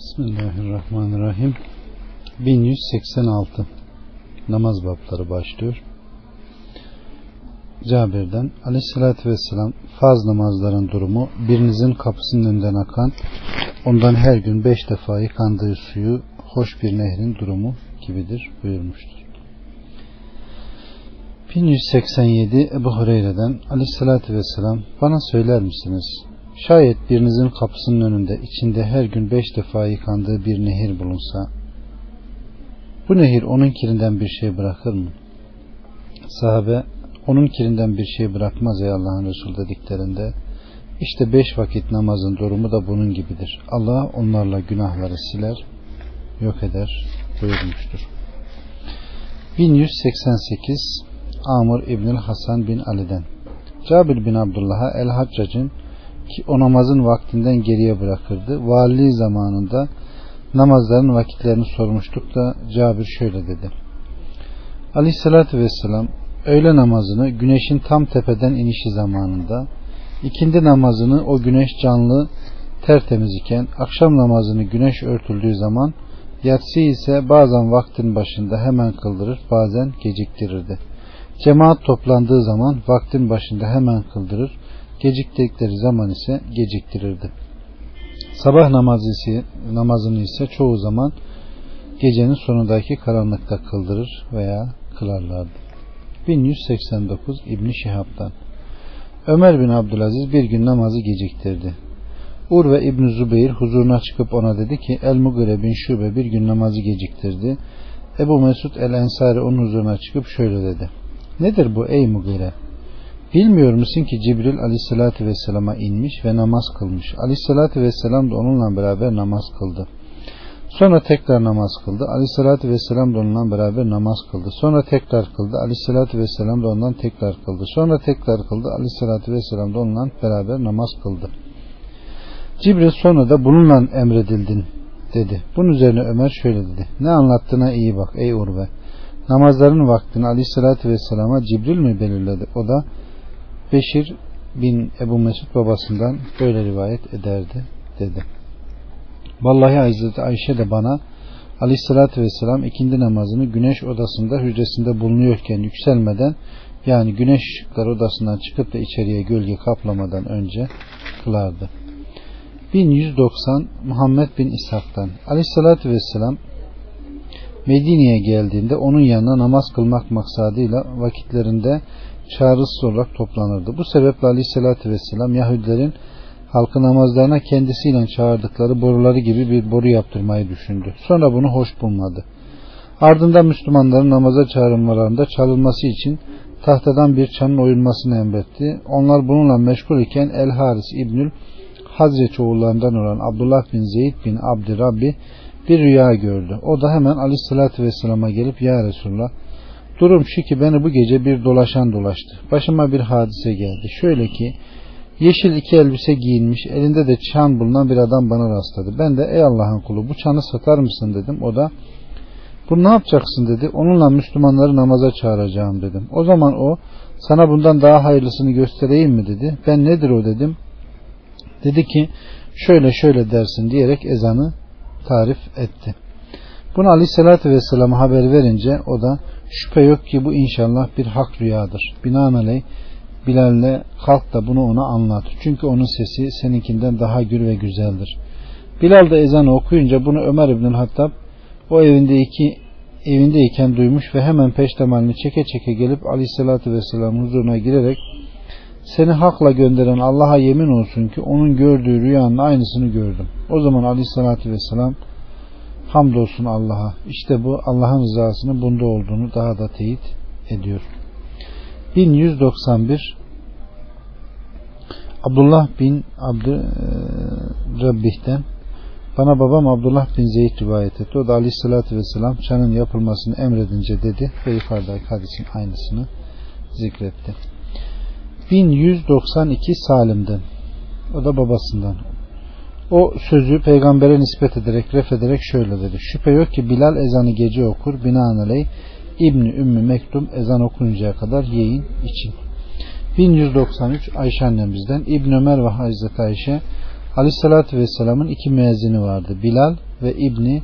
Bismillahirrahmanirrahim. 1186 Namaz babları başlıyor. Cabir'den Aleyhisselatü Vesselam farz namazların durumu birinizin kapısının önünden akan ondan her gün beş defa yıkandığı suyu hoş bir nehrin durumu gibidir buyurmuştur. 1187 Ebu Hureyre'den Aleyhisselatü Vesselam bana söyler misiniz? Şayet birinizin kapısının önünde içinde her gün beş defa yıkandığı bir nehir bulunsa bu nehir onun kirinden bir şey bırakır mı? Sahabe onun kirinden bir şey bırakmaz ey Allah'ın Resulü dediklerinde işte beş vakit namazın durumu da bunun gibidir. Allah onlarla günahları siler, yok eder buyurmuştur. 1188 Amr İbnül Hasan bin Ali'den Cabir bin Abdullah'a El-Haccac'ın ki o namazın vaktinden geriye bırakırdı. Valiliği zamanında namazların vakitlerini sormuştuk da Cabir şöyle dedi. Aleyhissalatü vesselam öğle namazını güneşin tam tepeden inişi zamanında ikindi namazını o güneş canlı tertemiz iken akşam namazını güneş örtüldüğü zaman yatsı ise bazen vaktin başında hemen kıldırır bazen geciktirirdi. Cemaat toplandığı zaman vaktin başında hemen kıldırır geciktirdikleri zaman ise geciktirirdi. Sabah namazı namazını ise çoğu zaman gecenin sonundaki karanlıkta kıldırır veya kılarlardı. 1189 İbni Şihab'dan Ömer bin Abdülaziz bir gün namazı geciktirdi. Ur ve İbn Zübeyir huzuruna çıkıp ona dedi ki El Mugire bin Şube bir gün namazı geciktirdi. Ebu Mesud el Ensari onun huzuruna çıkıp şöyle dedi. Nedir bu ey Mugire? Bilmiyor musun ki Cibril aleyhissalatü vesselama inmiş ve namaz kılmış. Aleyhissalatü vesselam da onunla beraber namaz kıldı. Sonra tekrar namaz kıldı. Aleyhissalatü vesselam da onunla beraber namaz kıldı. Sonra tekrar kıldı. Aleyhissalatü vesselam da ondan tekrar kıldı. Sonra tekrar kıldı. Aleyhissalatü vesselam da onunla beraber namaz kıldı. Cibril sonra da bununla emredildin dedi. Bunun üzerine Ömer şöyle dedi. Ne anlattığına iyi bak ey Urve. Namazların vaktini aleyhissalatü vesselama Cibril mi belirledi? O da Beşir bin Ebu Mesud babasından böyle rivayet ederdi dedi. Vallahi Hazreti Ayşe de bana aleyhissalatü vesselam ikindi namazını güneş odasında hücresinde bulunuyorken yükselmeden yani güneş ışıkları odasından çıkıp da içeriye gölge kaplamadan önce kılardı. 1190 Muhammed bin İshak'tan Aleyhissalatü vesselam Medine'ye geldiğinde onun yanına namaz kılmak maksadıyla vakitlerinde çağrısız olarak toplanırdı. Bu sebeple aleyhissalatü vesselam Yahudilerin halkı namazlarına kendisiyle çağırdıkları boruları gibi bir boru yaptırmayı düşündü. Sonra bunu hoş bulmadı. Ardından Müslümanların namaza çağrılmalarında çalınması için tahtadan bir çanın oyulmasını emretti. Onlar bununla meşgul iken El Haris İbnül Hazreti oğullarından olan Abdullah bin Zeyd bin Abdi Rabbi bir rüya gördü. O da hemen Aleyhisselatü Vesselam'a gelip Ya Resulullah Durum şu ki beni bu gece bir dolaşan dolaştı. Başıma bir hadise geldi. Şöyle ki yeşil iki elbise giyinmiş elinde de çan bulunan bir adam bana rastladı. Ben de ey Allah'ın kulu bu çanı satar mısın dedim. O da bunu ne yapacaksın dedi. Onunla Müslümanları namaza çağıracağım dedim. O zaman o sana bundan daha hayırlısını göstereyim mi dedi. Ben nedir o dedim. Dedi ki şöyle şöyle dersin diyerek ezanı tarif etti. Bunu Aleyhisselatü Vesselam'a haber verince o da Şüphe yok ki bu inşallah bir hak rüyadır. Binaenaleyh Bilal'le kalk da bunu ona anlat. Çünkü onun sesi seninkinden daha gür ve güzeldir. Bilal da ezanı okuyunca bunu Ömer İbn Hattab o evinde iki evindeyken duymuş ve hemen peştemalini çeke çeke gelip Aleyhisselatü Vesselam huzuruna girerek seni hakla gönderen Allah'a yemin olsun ki onun gördüğü rüyanın aynısını gördüm. O zaman Aleyhisselatü Vesselam Hamdolsun Allah'a. İşte bu Allah'ın rızasının bunda olduğunu daha da teyit ediyor. 1191 Abdullah bin Abdü e, Rabbih'ten bana babam Abdullah bin Zeyd rivayet etti. O da aleyhissalatü vesselam çanın yapılmasını emredince dedi ve yukarıdaki hadisin aynısını zikretti. 1192 Salim'den o da babasından o sözü peygambere nispet ederek ref ederek şöyle dedi. Şüphe yok ki Bilal ezanı gece okur. Binaenaleyh İbni Ümmü Mektum ezan okununcaya kadar yiyin için. 1193 Ayşe annemizden İbn Ömer ve Hazreti Ayşe Aleyhissalatü Vesselam'ın iki müezzini vardı. Bilal ve İbni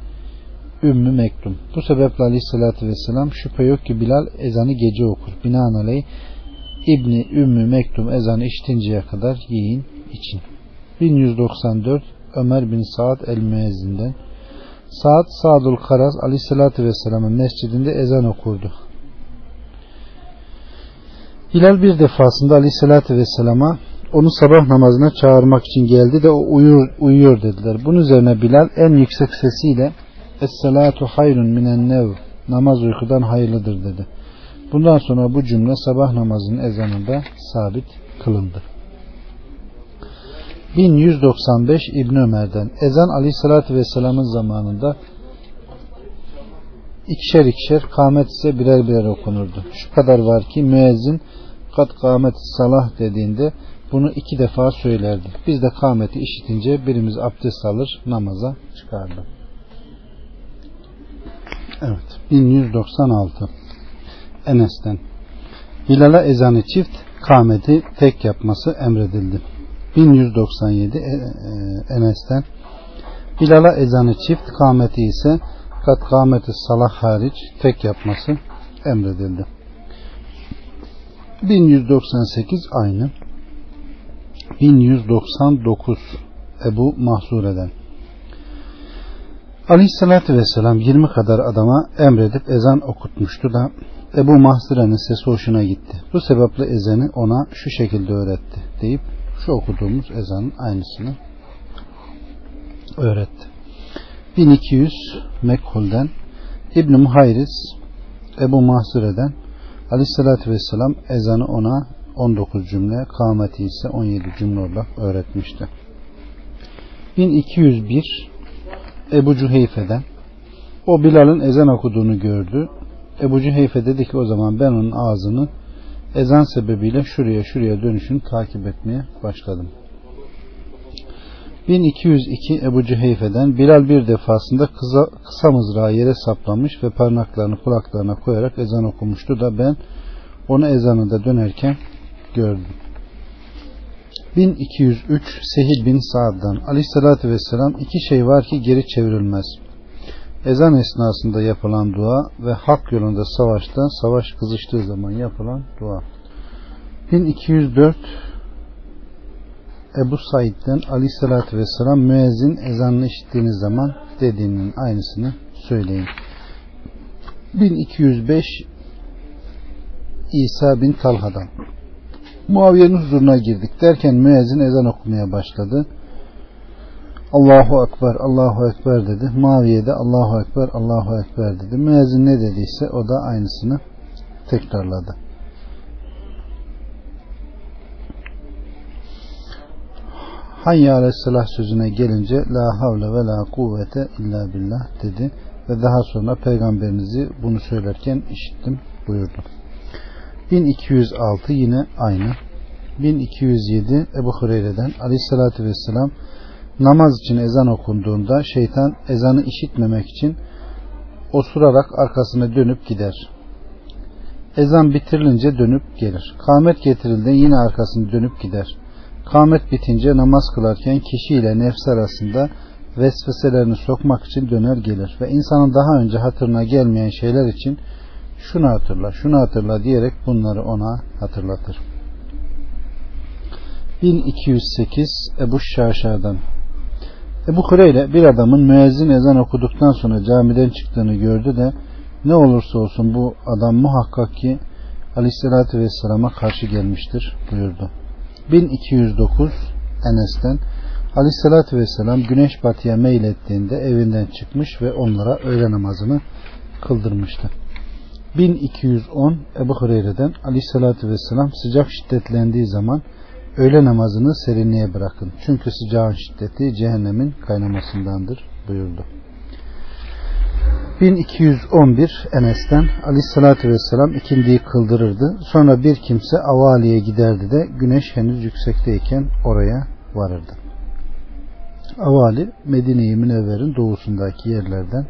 Ümmü Mektum. Bu sebeple Aleyhissalatü Vesselam şüphe yok ki Bilal ezanı gece okur. Binaenaleyh İbni Ümmü Mektum ezanı işitinceye kadar yiyin için. 1194 Ömer bin Saad el-Müezzin'den Saad Sadul Karaz Aleyhisselatü Vesselam'ın mescidinde ezan okurdu. Hilal bir defasında Aleyhisselatü Vesselam'a onu sabah namazına çağırmak için geldi de o uyuyor, uyuyor dediler. Bunun üzerine Bilal en yüksek sesiyle Es-salatu hayrun minen nev namaz uykudan hayırlıdır dedi. Bundan sonra bu cümle sabah namazının ezanında sabit kılındı. 1195 İbn Ömer'den ezan Aleyhisselatü Vesselam'ın zamanında ikişer ikişer kâmet ise birer birer okunurdu. Şu kadar var ki müezzin kat kâmet salah dediğinde bunu iki defa söylerdi. Biz de kâmeti işitince birimiz abdest alır namaza çıkardı. Evet. 1196 Enes'ten Bilal'a ezanı çift kâmeti tek yapması emredildi. 1197 e, e, Enes'ten Bilal'a ezanı çift kâmeti ise kat kâmeti salah hariç tek yapması emredildi. 1198 aynı. 1199 Ebu Mahsure'den Aleyhissalatü Vesselam 20 kadar adama emredip ezan okutmuştu da Ebu Mahsure'nin sesi hoşuna gitti. Bu sebeple ezanı ona şu şekilde öğretti deyip şu okuduğumuz ezanın aynısını öğretti. 1200 Mekkul'den İbn-i Muhayriz Ebu Mahsure'den Aleyhissalatü Vesselam ezanı ona 19 cümle, kâmeti ise 17 cümle olarak öğretmişti. 1201 Ebu Cüheyfe'den o Bilal'ın ezan okuduğunu gördü. Ebu Cüheyfe dedi ki o zaman ben onun ağzını ezan sebebiyle şuraya şuraya dönüşünü takip etmeye başladım. 1202 Ebu Cüheyfe'den Bilal bir defasında kısa, kısa mızrağı yere saplamış ve parmaklarını kulaklarına koyarak ezan okumuştu da ben onu ezanında dönerken gördüm. 1203 Sehil bin Sa'd'dan Aleyhisselatü Vesselam iki şey var ki geri çevrilmez. Ezan esnasında yapılan dua ve hak yolunda savaşta savaş kızıştığı zaman yapılan dua. 1204 Ebu Said'den Aleyhisselatü Vesselam müezzin ezanını işittiğiniz zaman dediğinin aynısını söyleyin. 1205 İsa bin Talha'dan Muaviye'nin huzuruna girdik derken müezzin ezan okumaya başladı. Allahu Ekber, Allahu Ekber dedi. Muaviye de Allahu Ekber, Allahu Ekber dedi. Müezzin ne dediyse o da aynısını tekrarladı. Hayya aleyhissalah sözüne gelince la havle ve la kuvvete illa billah dedi ve daha sonra peygamberinizi bunu söylerken işittim buyurdu. 1206 yine aynı. 1207 Ebu Hureyre'den aleyhissalatü vesselam namaz için ezan okunduğunda şeytan ezanı işitmemek için osurarak arkasına dönüp gider. Ezan bitirilince dönüp gelir. Kamet getirildiğinde yine arkasını dönüp gider. Kamet bitince namaz kılarken kişi ile nefs arasında vesveselerini sokmak için döner gelir ve insanın daha önce hatırına gelmeyen şeyler için şunu hatırla, şunu hatırla diyerek bunları ona hatırlatır. 1208 Ebu Şaşa'dan Ebu Hureyre bir adamın müezzin ezan okuduktan sonra camiden çıktığını gördü de ne olursa olsun bu adam muhakkak ki Aleyhisselatü Vesselam'a karşı gelmiştir buyurdu. 1209 Enes'ten Aleyhisselatü Vesselam güneş batıya meylettiğinde evinden çıkmış ve onlara öğle namazını kıldırmıştı. 1210 Ebu Hureyre'den Aleyhisselatü Vesselam sıcak şiddetlendiği zaman öğle namazını serinliğe bırakın. Çünkü sıcağın şiddeti cehennemin kaynamasındandır buyurdu. 1211 Enes'ten Aleyhisselatü Vesselam ikindiyi kıldırırdı. Sonra bir kimse Avali'ye giderdi de güneş henüz yüksekteyken oraya varırdı. Avali Medine-i Münevver'in doğusundaki yerlerden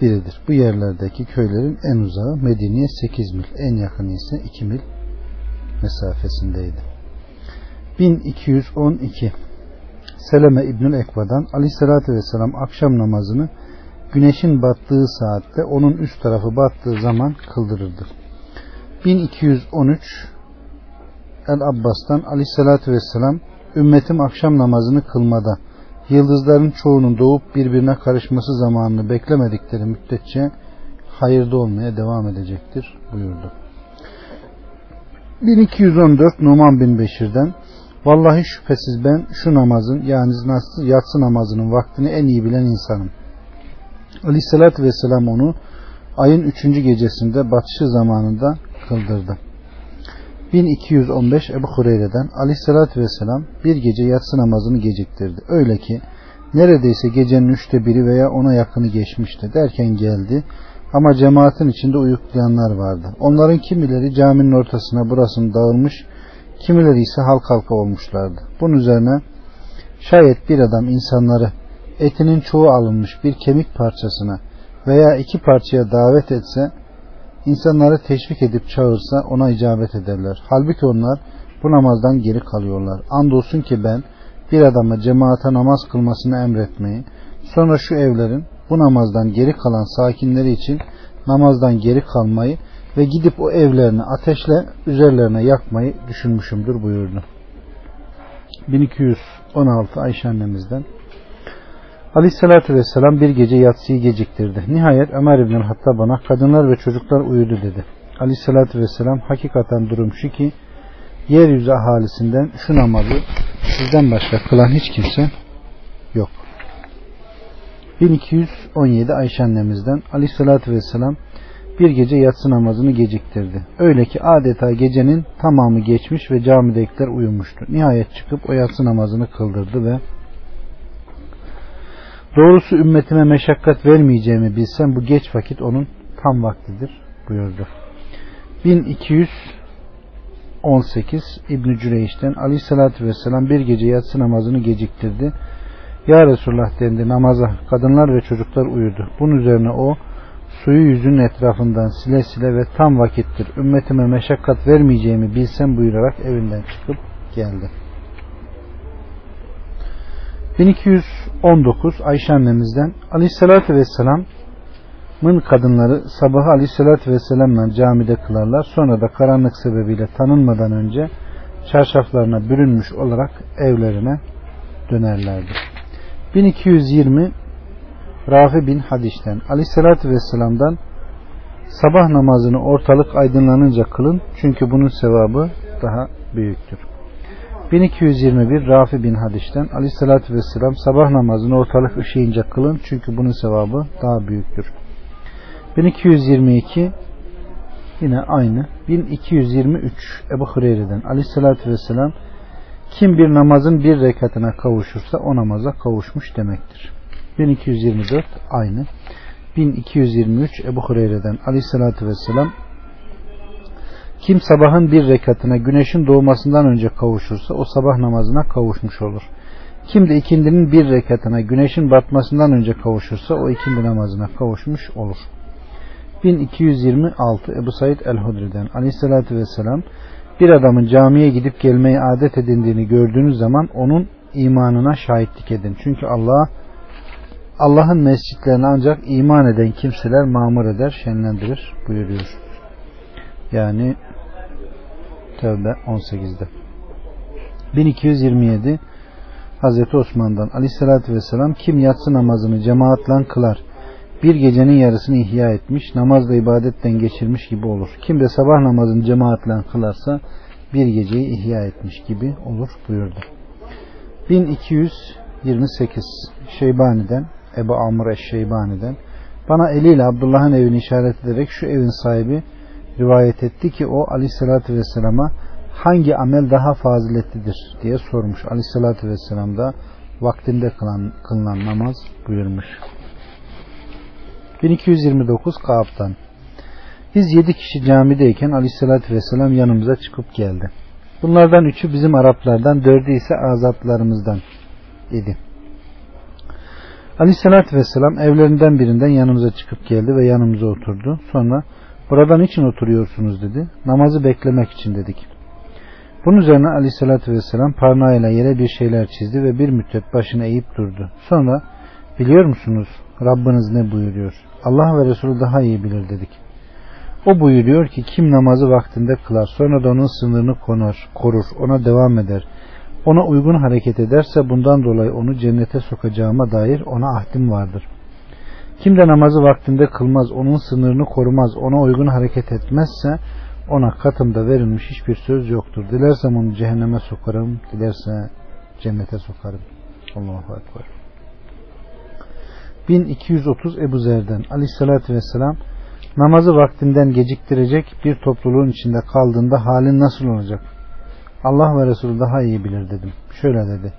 biridir. Bu yerlerdeki köylerin en uzağı Medine'ye 8 mil, en yakını ise 2 mil mesafesindeydi. 1212 Seleme İbnül Ekva'dan Aleyhisselatü Vesselam akşam namazını güneşin battığı saatte onun üst tarafı battığı zaman kıldırırdı. 1213 El Abbas'tan Aleyhisselatü Vesselam ümmetim akşam namazını kılmada yıldızların çoğunun doğup birbirine karışması zamanını beklemedikleri müddetçe hayırda olmaya devam edecektir buyurdu. 1214 Numan bin Beşir'den Vallahi şüphesiz ben şu namazın yani yatsı namazının vaktini en iyi bilen insanım. Aleyhissalatü vesselam onu ayın üçüncü gecesinde batışı zamanında kıldırdı. 1215 Ebu Hureyre'den Aleyhissalatü vesselam bir gece yatsı namazını geciktirdi. Öyle ki neredeyse gecenin üçte biri veya ona yakını geçmişti. Derken geldi ama cemaatin içinde uyuklayanlar vardı. Onların kimileri caminin ortasına burasını dağılmış, kimileri ise halk halka olmuşlardı. Bunun üzerine şayet bir adam insanları etinin çoğu alınmış bir kemik parçasına veya iki parçaya davet etse, insanları teşvik edip çağırsa ona icabet ederler. Halbuki onlar bu namazdan geri kalıyorlar. Andolsun ki ben bir adama cemaate namaz kılmasını emretmeyi, sonra şu evlerin bu namazdan geri kalan sakinleri için namazdan geri kalmayı ve gidip o evlerini ateşle üzerlerine yakmayı düşünmüşümdür buyurdu. 1216 Ayşe annemizden Aleyhissalatü Vesselam bir gece yatsıyı geciktirdi. Nihayet Ömer İbn Hattab bana kadınlar ve çocuklar uyudu dedi. Aleyhissalatü Vesselam hakikaten durum şu ki yeryüzü ahalisinden şu namazı sizden başka kılan hiç kimse yok. 1217 Ayşe annemizden Aleyhissalatü Vesselam bir gece yatsı namazını geciktirdi. Öyle ki adeta gecenin tamamı geçmiş ve camidekiler uyumuştu. Nihayet çıkıp o yatsı namazını kıldırdı ve Doğrusu ümmetime meşakkat vermeyeceğimi bilsem bu geç vakit onun tam vaktidir buyurdu. 1218 İbn Cüreyş'ten sallallahu vesselam bir gece yatsı namazını geciktirdi. Ya Resulullah dendi namaza kadınlar ve çocuklar uyudu. Bunun üzerine o suyu yüzünün etrafından sile sile ve tam vakittir. Ümmetime meşakkat vermeyeceğimi bilsem buyurarak evinden çıkıp geldi. 1219 Ayşe annemizden Aleyhisselatü Vesselam'ın kadınları sabahı Aleyhisselatü Vesselam'la camide kılarlar. Sonra da karanlık sebebiyle tanınmadan önce çarşaflarına bürünmüş olarak evlerine dönerlerdi. 1220 Rafi bin Hadiş'ten Aleyhisselatü Vesselam'dan sabah namazını ortalık aydınlanınca kılın çünkü bunun sevabı daha büyüktür. 1221 Rafi bin Hadiş'ten Aleyhisselatü Vesselam sabah namazını ortalık ışıyınca kılın çünkü bunun sevabı daha büyüktür. 1222 yine aynı. 1223 Ebu Hureyre'den Aleyhisselatü Vesselam kim bir namazın bir rekatına kavuşursa o namaza kavuşmuş demektir. 1224 aynı. 1223 Ebu Hureyre'den Aleyhisselatü Vesselam kim sabahın bir rekatına güneşin doğmasından önce kavuşursa o sabah namazına kavuşmuş olur. Kim de ikindinin bir rekatına güneşin batmasından önce kavuşursa o ikindi namazına kavuşmuş olur. 1226 Ebu Said el-Hudri'den aleyhissalatü vesselam bir adamın camiye gidip gelmeyi adet edindiğini gördüğünüz zaman onun imanına şahitlik edin. Çünkü Allah Allah'ın mescitlerini ancak iman eden kimseler mamur eder, şenlendirir buyuruyor. Yani Tevbe 18'de. 1227 Hazreti Osman'dan Aleyhisselatü Vesselam kim yatsı namazını cemaatle kılar bir gecenin yarısını ihya etmiş namazla ibadetten geçirmiş gibi olur. Kim de sabah namazını cemaatle kılarsa bir geceyi ihya etmiş gibi olur buyurdu. 1228 Şeybani'den Ebu Amr Eşşeybani'den bana eliyle Abdullah'ın evini işaret ederek şu evin sahibi rivayet etti ki o aleyhissalatü vesselama hangi amel daha faziletlidir diye sormuş. Aleyhissalatü vesselam da vaktinde kılan, kılınan namaz buyurmuş. 1229 Kaab'dan Biz yedi kişi camideyken aleyhissalatü vesselam yanımıza çıkıp geldi. Bunlardan üçü bizim Araplardan, dördü ise azatlarımızdan idi. Aleyhissalatü vesselam evlerinden birinden yanımıza çıkıp geldi ve yanımıza oturdu. Sonra Buradan için oturuyorsunuz dedi. Namazı beklemek için dedik. Bunun üzerine aleyhissalatü vesselam parmağıyla yere bir şeyler çizdi ve bir müddet başını eğip durdu. Sonra biliyor musunuz Rabbiniz ne buyuruyor? Allah ve Resulü daha iyi bilir dedik. O buyuruyor ki kim namazı vaktinde kılar sonra da onun sınırını konar, korur, ona devam eder. Ona uygun hareket ederse bundan dolayı onu cennete sokacağıma dair ona ahdim vardır. Kim de namazı vaktinde kılmaz, onun sınırını korumaz, ona uygun hareket etmezse ona katımda verilmiş hiçbir söz yoktur. Dilersem onu cehenneme sokarım, dilerse cennete sokarım. Allahu Ekber. 1230 Ebu Zer'den Aleyhisselatü Vesselam namazı vaktinden geciktirecek bir topluluğun içinde kaldığında halin nasıl olacak? Allah ve Resulü daha iyi bilir dedim. Şöyle dedi.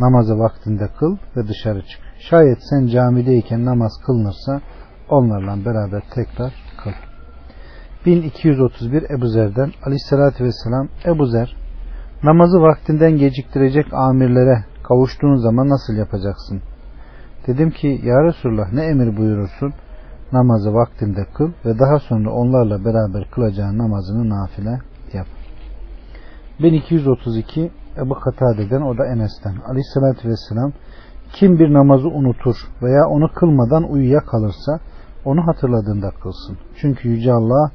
Namazı vaktinde kıl ve dışarı çık. Şayet sen camideyken namaz kılınırsa onlarla beraber tekrar kıl. 1231 Ebu Zer'den Aleyhisselatü Vesselam Ebu Zer namazı vaktinden geciktirecek amirlere kavuştuğun zaman nasıl yapacaksın? Dedim ki ya Resulullah ne emir buyurursun? Namazı vaktinde kıl ve daha sonra onlarla beraber kılacağın namazını nafile. 1232 Ebu Katade'den o da Enes'ten. Aleyhissalatü Vesselam kim bir namazı unutur veya onu kılmadan uyuya kalırsa onu hatırladığında kılsın. Çünkü Yüce Allah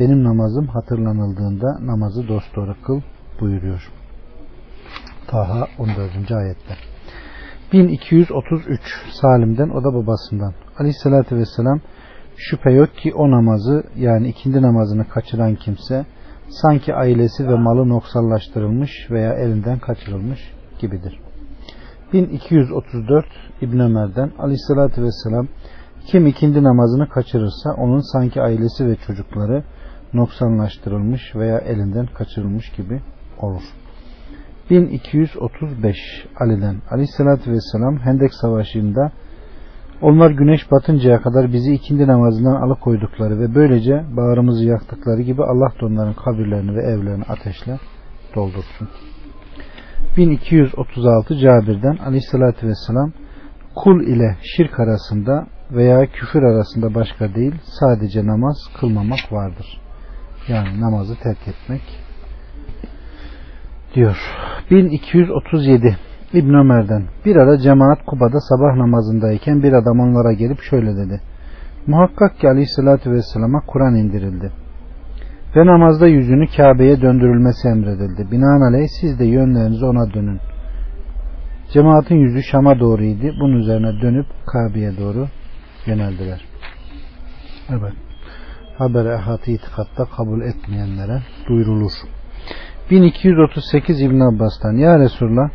benim namazım hatırlanıldığında namazı dosdoğru kıl buyuruyor. Taha 14. ayette. 1233 Salim'den o da babasından. Aleyhissalatü vesselam şüphe yok ki o namazı yani ikindi namazını kaçıran kimse sanki ailesi ve malı noksallaştırılmış veya elinden kaçırılmış gibidir. 1234 İbn Ömer'den Aleyhissalatü vesselam kim ikindi namazını kaçırırsa onun sanki ailesi ve çocukları noksanlaştırılmış veya elinden kaçırılmış gibi olur. 1235 Ali'den Aleyhisselatü Vesselam Hendek Savaşı'nda onlar güneş batıncaya kadar bizi ikindi namazından alıkoydukları ve böylece bağrımızı yaktıkları gibi Allah da onların kabirlerini ve evlerini ateşle doldursun. 1236 Cabir'den Aleyhisselatü Vesselam kul ile şirk arasında veya küfür arasında başka değil sadece namaz kılmamak vardır. Yani namazı terk etmek diyor. 1237 İbn Ömer'den bir ara cemaat Kuba'da sabah namazındayken bir adam onlara gelip şöyle dedi. Muhakkak ki aleyhissalatü vesselama Kur'an indirildi. Ve namazda yüzünü Kabe'ye döndürülmesi emredildi. Binaenaleyh siz de yönlerinizi ona dönün. Cemaatin yüzü Şam'a doğruydu. Bunun üzerine dönüp Kabe'ye doğru yöneldiler. Evet. Haber ehatı itikatta kabul etmeyenlere duyurulur. 1238 İbn Abbas'tan Ya Resulullah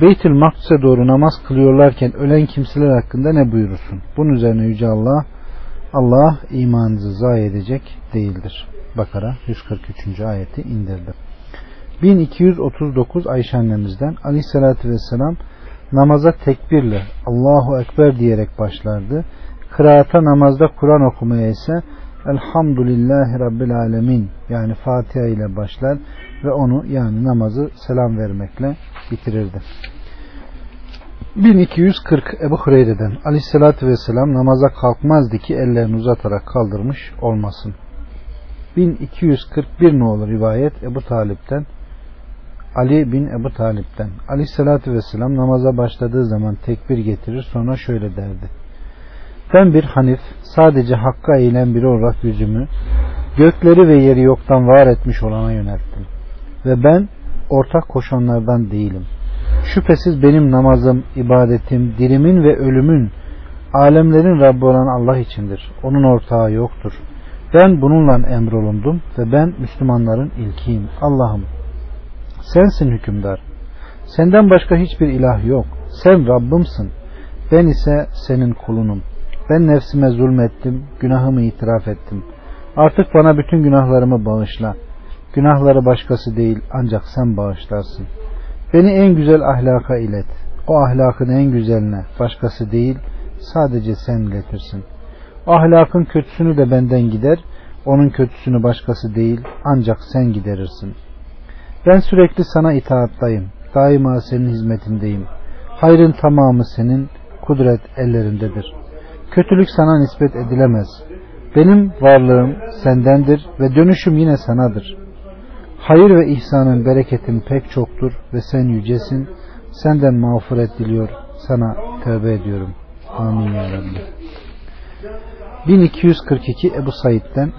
Beytül Makdis'e doğru namaz kılıyorlarken ölen kimseler hakkında ne buyurursun? Bunun üzerine Yüce Allah Allah imanınızı zayi edecek değildir. Bakara 143. ayeti indirdi. 1239 Ayşe annemizden Aleyhisselatü Vesselam namaza tekbirle Allahu Ekber diyerek başlardı. Kıraata namazda Kur'an okumaya ise Elhamdülillahi Rabbil Alemin yani Fatiha ile başlar ve onu yani namazı selam vermekle bitirirdi. 1240 Ebu Hureyre'den Aleyhisselatü Vesselam namaza kalkmazdı ki ellerini uzatarak kaldırmış olmasın. 1241 olur rivayet Ebu Talip'ten Ali bin Ebu Talip'ten Aleyhisselatü Vesselam namaza başladığı zaman tekbir getirir sonra şöyle derdi. Ben bir hanif sadece hakka eğilen biri olarak yüzümü gökleri ve yeri yoktan var etmiş olana yönelttim. Ve ben ortak koşanlardan değilim. Şüphesiz benim namazım, ibadetim, dilimin ve ölümün alemlerin Rabbi olan Allah içindir. Onun ortağı yoktur. Ben bununla emrolundum ve ben Müslümanların ilkiyim. Allah'ım sensin hükümdar. Senden başka hiçbir ilah yok. Sen Rabbimsin. Ben ise senin kulunum. Ben nefsime zulmettim, günahımı itiraf ettim. Artık bana bütün günahlarımı bağışla. Günahları başkası değil ancak sen bağışlarsın. Beni en güzel ahlaka ilet. O ahlakın en güzeline başkası değil sadece sen iletirsin. Ahlakın kötüsünü de benden gider. Onun kötüsünü başkası değil ancak sen giderirsin. Ben sürekli sana itaattayım. Daima senin hizmetindeyim. Hayrın tamamı senin, kudret ellerindedir. Kötülük sana nispet edilemez. Benim varlığım sendendir ve dönüşüm yine sanadır. Hayır ve ihsanın bereketin pek çoktur ve sen yücesin. Senden mağfiret diliyor. Sana tövbe ediyorum. Amin ya Rabbi. 1242 Ebu Said'den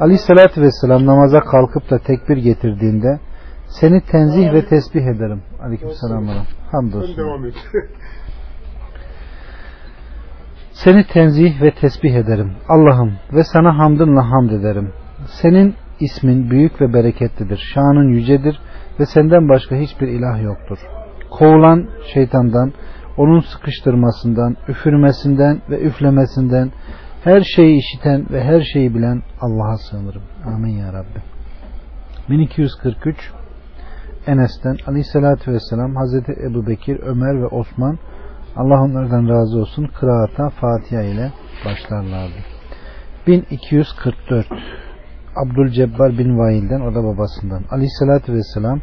Aleyhissalatü Vesselam namaza kalkıp da tekbir getirdiğinde seni tenzih ve tesbih ederim. Aleykümselam. Hamdolsun. Seni tenzih ve tesbih ederim. Allah'ım ve sana hamdınla hamd ederim. Senin ismin büyük ve bereketlidir. Şanın yücedir ve senden başka hiçbir ilah yoktur. Kovulan şeytandan, onun sıkıştırmasından, üfürmesinden ve üflemesinden, her şeyi işiten ve her şeyi bilen Allah'a sığınırım. Amin ya Rabbi. 1243 Enes'ten Aleyhisselatü Vesselam Hazreti Ebu Bekir, Ömer ve Osman Allah onlardan razı olsun kıraata Fatiha ile başlarlardı. 1244 Abdülcebbar bin Vail'den o da babasından Aleyhisselatü Vesselam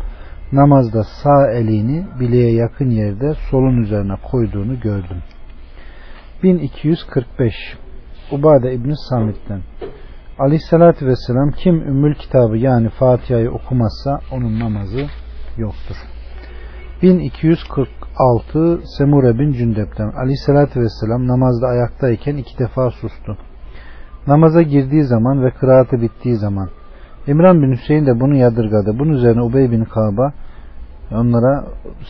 namazda sağ elini bileğe yakın yerde solun üzerine koyduğunu gördüm. 1245 Ubade İbni Samit'ten Aleyhisselatü Vesselam kim Ümmül kitabı yani Fatiha'yı okumazsa onun namazı yoktur. 1246 Semure bin Cündep'ten Aleyhisselatü Vesselam namazda ayaktayken iki defa sustu. Namaza girdiği zaman ve kıraatı bittiği zaman İmran bin Hüseyin de bunu yadırgadı. Bunun üzerine Ubey bin Kaba onlara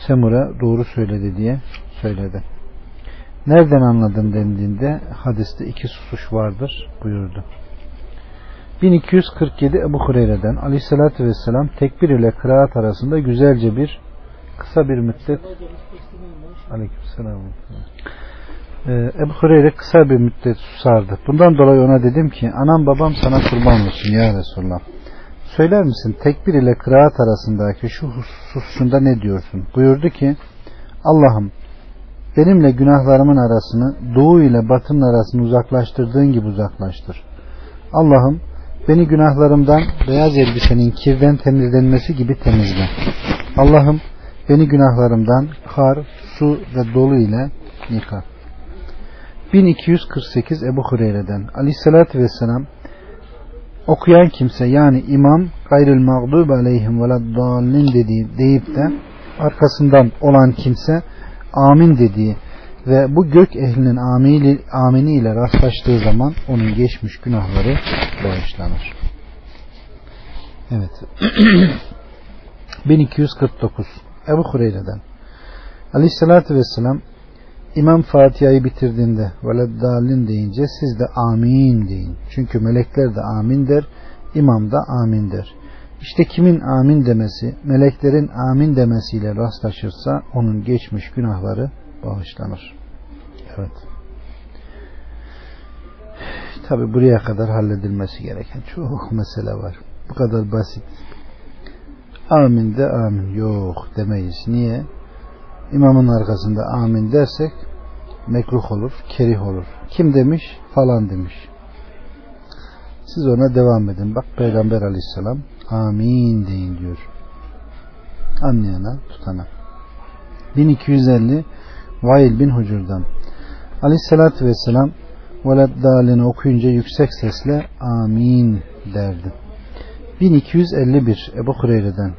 Semure doğru söyledi diye söyledi. Nereden anladın dendiğinde hadiste iki susuş vardır buyurdu. 1247 Ebu Hureyre'den Aleyhisselatü Vesselam tekbir ile kıraat arasında güzelce bir kısa bir müddet Aleykümselam ee, Ebu Hureyre kısa bir müddet susardı. Bundan dolayı ona dedim ki anam babam sana kurban olsun ya Resulallah. Söyler misin tekbir ile kıraat arasındaki şu hususunda ne diyorsun? Buyurdu ki Allah'ım benimle günahlarımın arasını doğu ile batının arasını uzaklaştırdığın gibi uzaklaştır. Allah'ım beni günahlarımdan beyaz elbisenin kirden temizlenmesi gibi temizle. Allah'ım beni günahlarımdan kar, su ve dolu ile yıka. 1248 Ebu Hureyre'den Aleyhisselatü Vesselam okuyan kimse yani imam gayril mağdub aleyhim veladdallin dediği deyip de arkasından olan kimse amin dediği ve bu gök ehlinin amini, amini ile rastlaştığı zaman onun geçmiş günahları bağışlanır. Evet. 1249 Ebu Hureyre'den Aleyhisselatü Vesselam İmam Fatiha'yı bitirdiğinde veleddallin deyince siz de amin deyin. Çünkü melekler de amin der, imam da amin der. İşte kimin amin demesi, meleklerin amin demesiyle rastlaşırsa onun geçmiş günahları bağışlanır. Evet. Tabi buraya kadar halledilmesi gereken çok mesele var. Bu kadar basit. Amin de amin yok demeyiz. Niye? İmamın arkasında amin dersek mekruh olur, kerih olur. Kim demiş? Falan demiş. Siz ona devam edin. Bak Peygamber aleyhisselam amin deyin diyor. Anlayana, tutana. 1250 Vail bin Hucur'dan Aleyhisselatü Vesselam Veleddalini okuyunca yüksek sesle amin derdi. 1251 Ebu Hureyre'den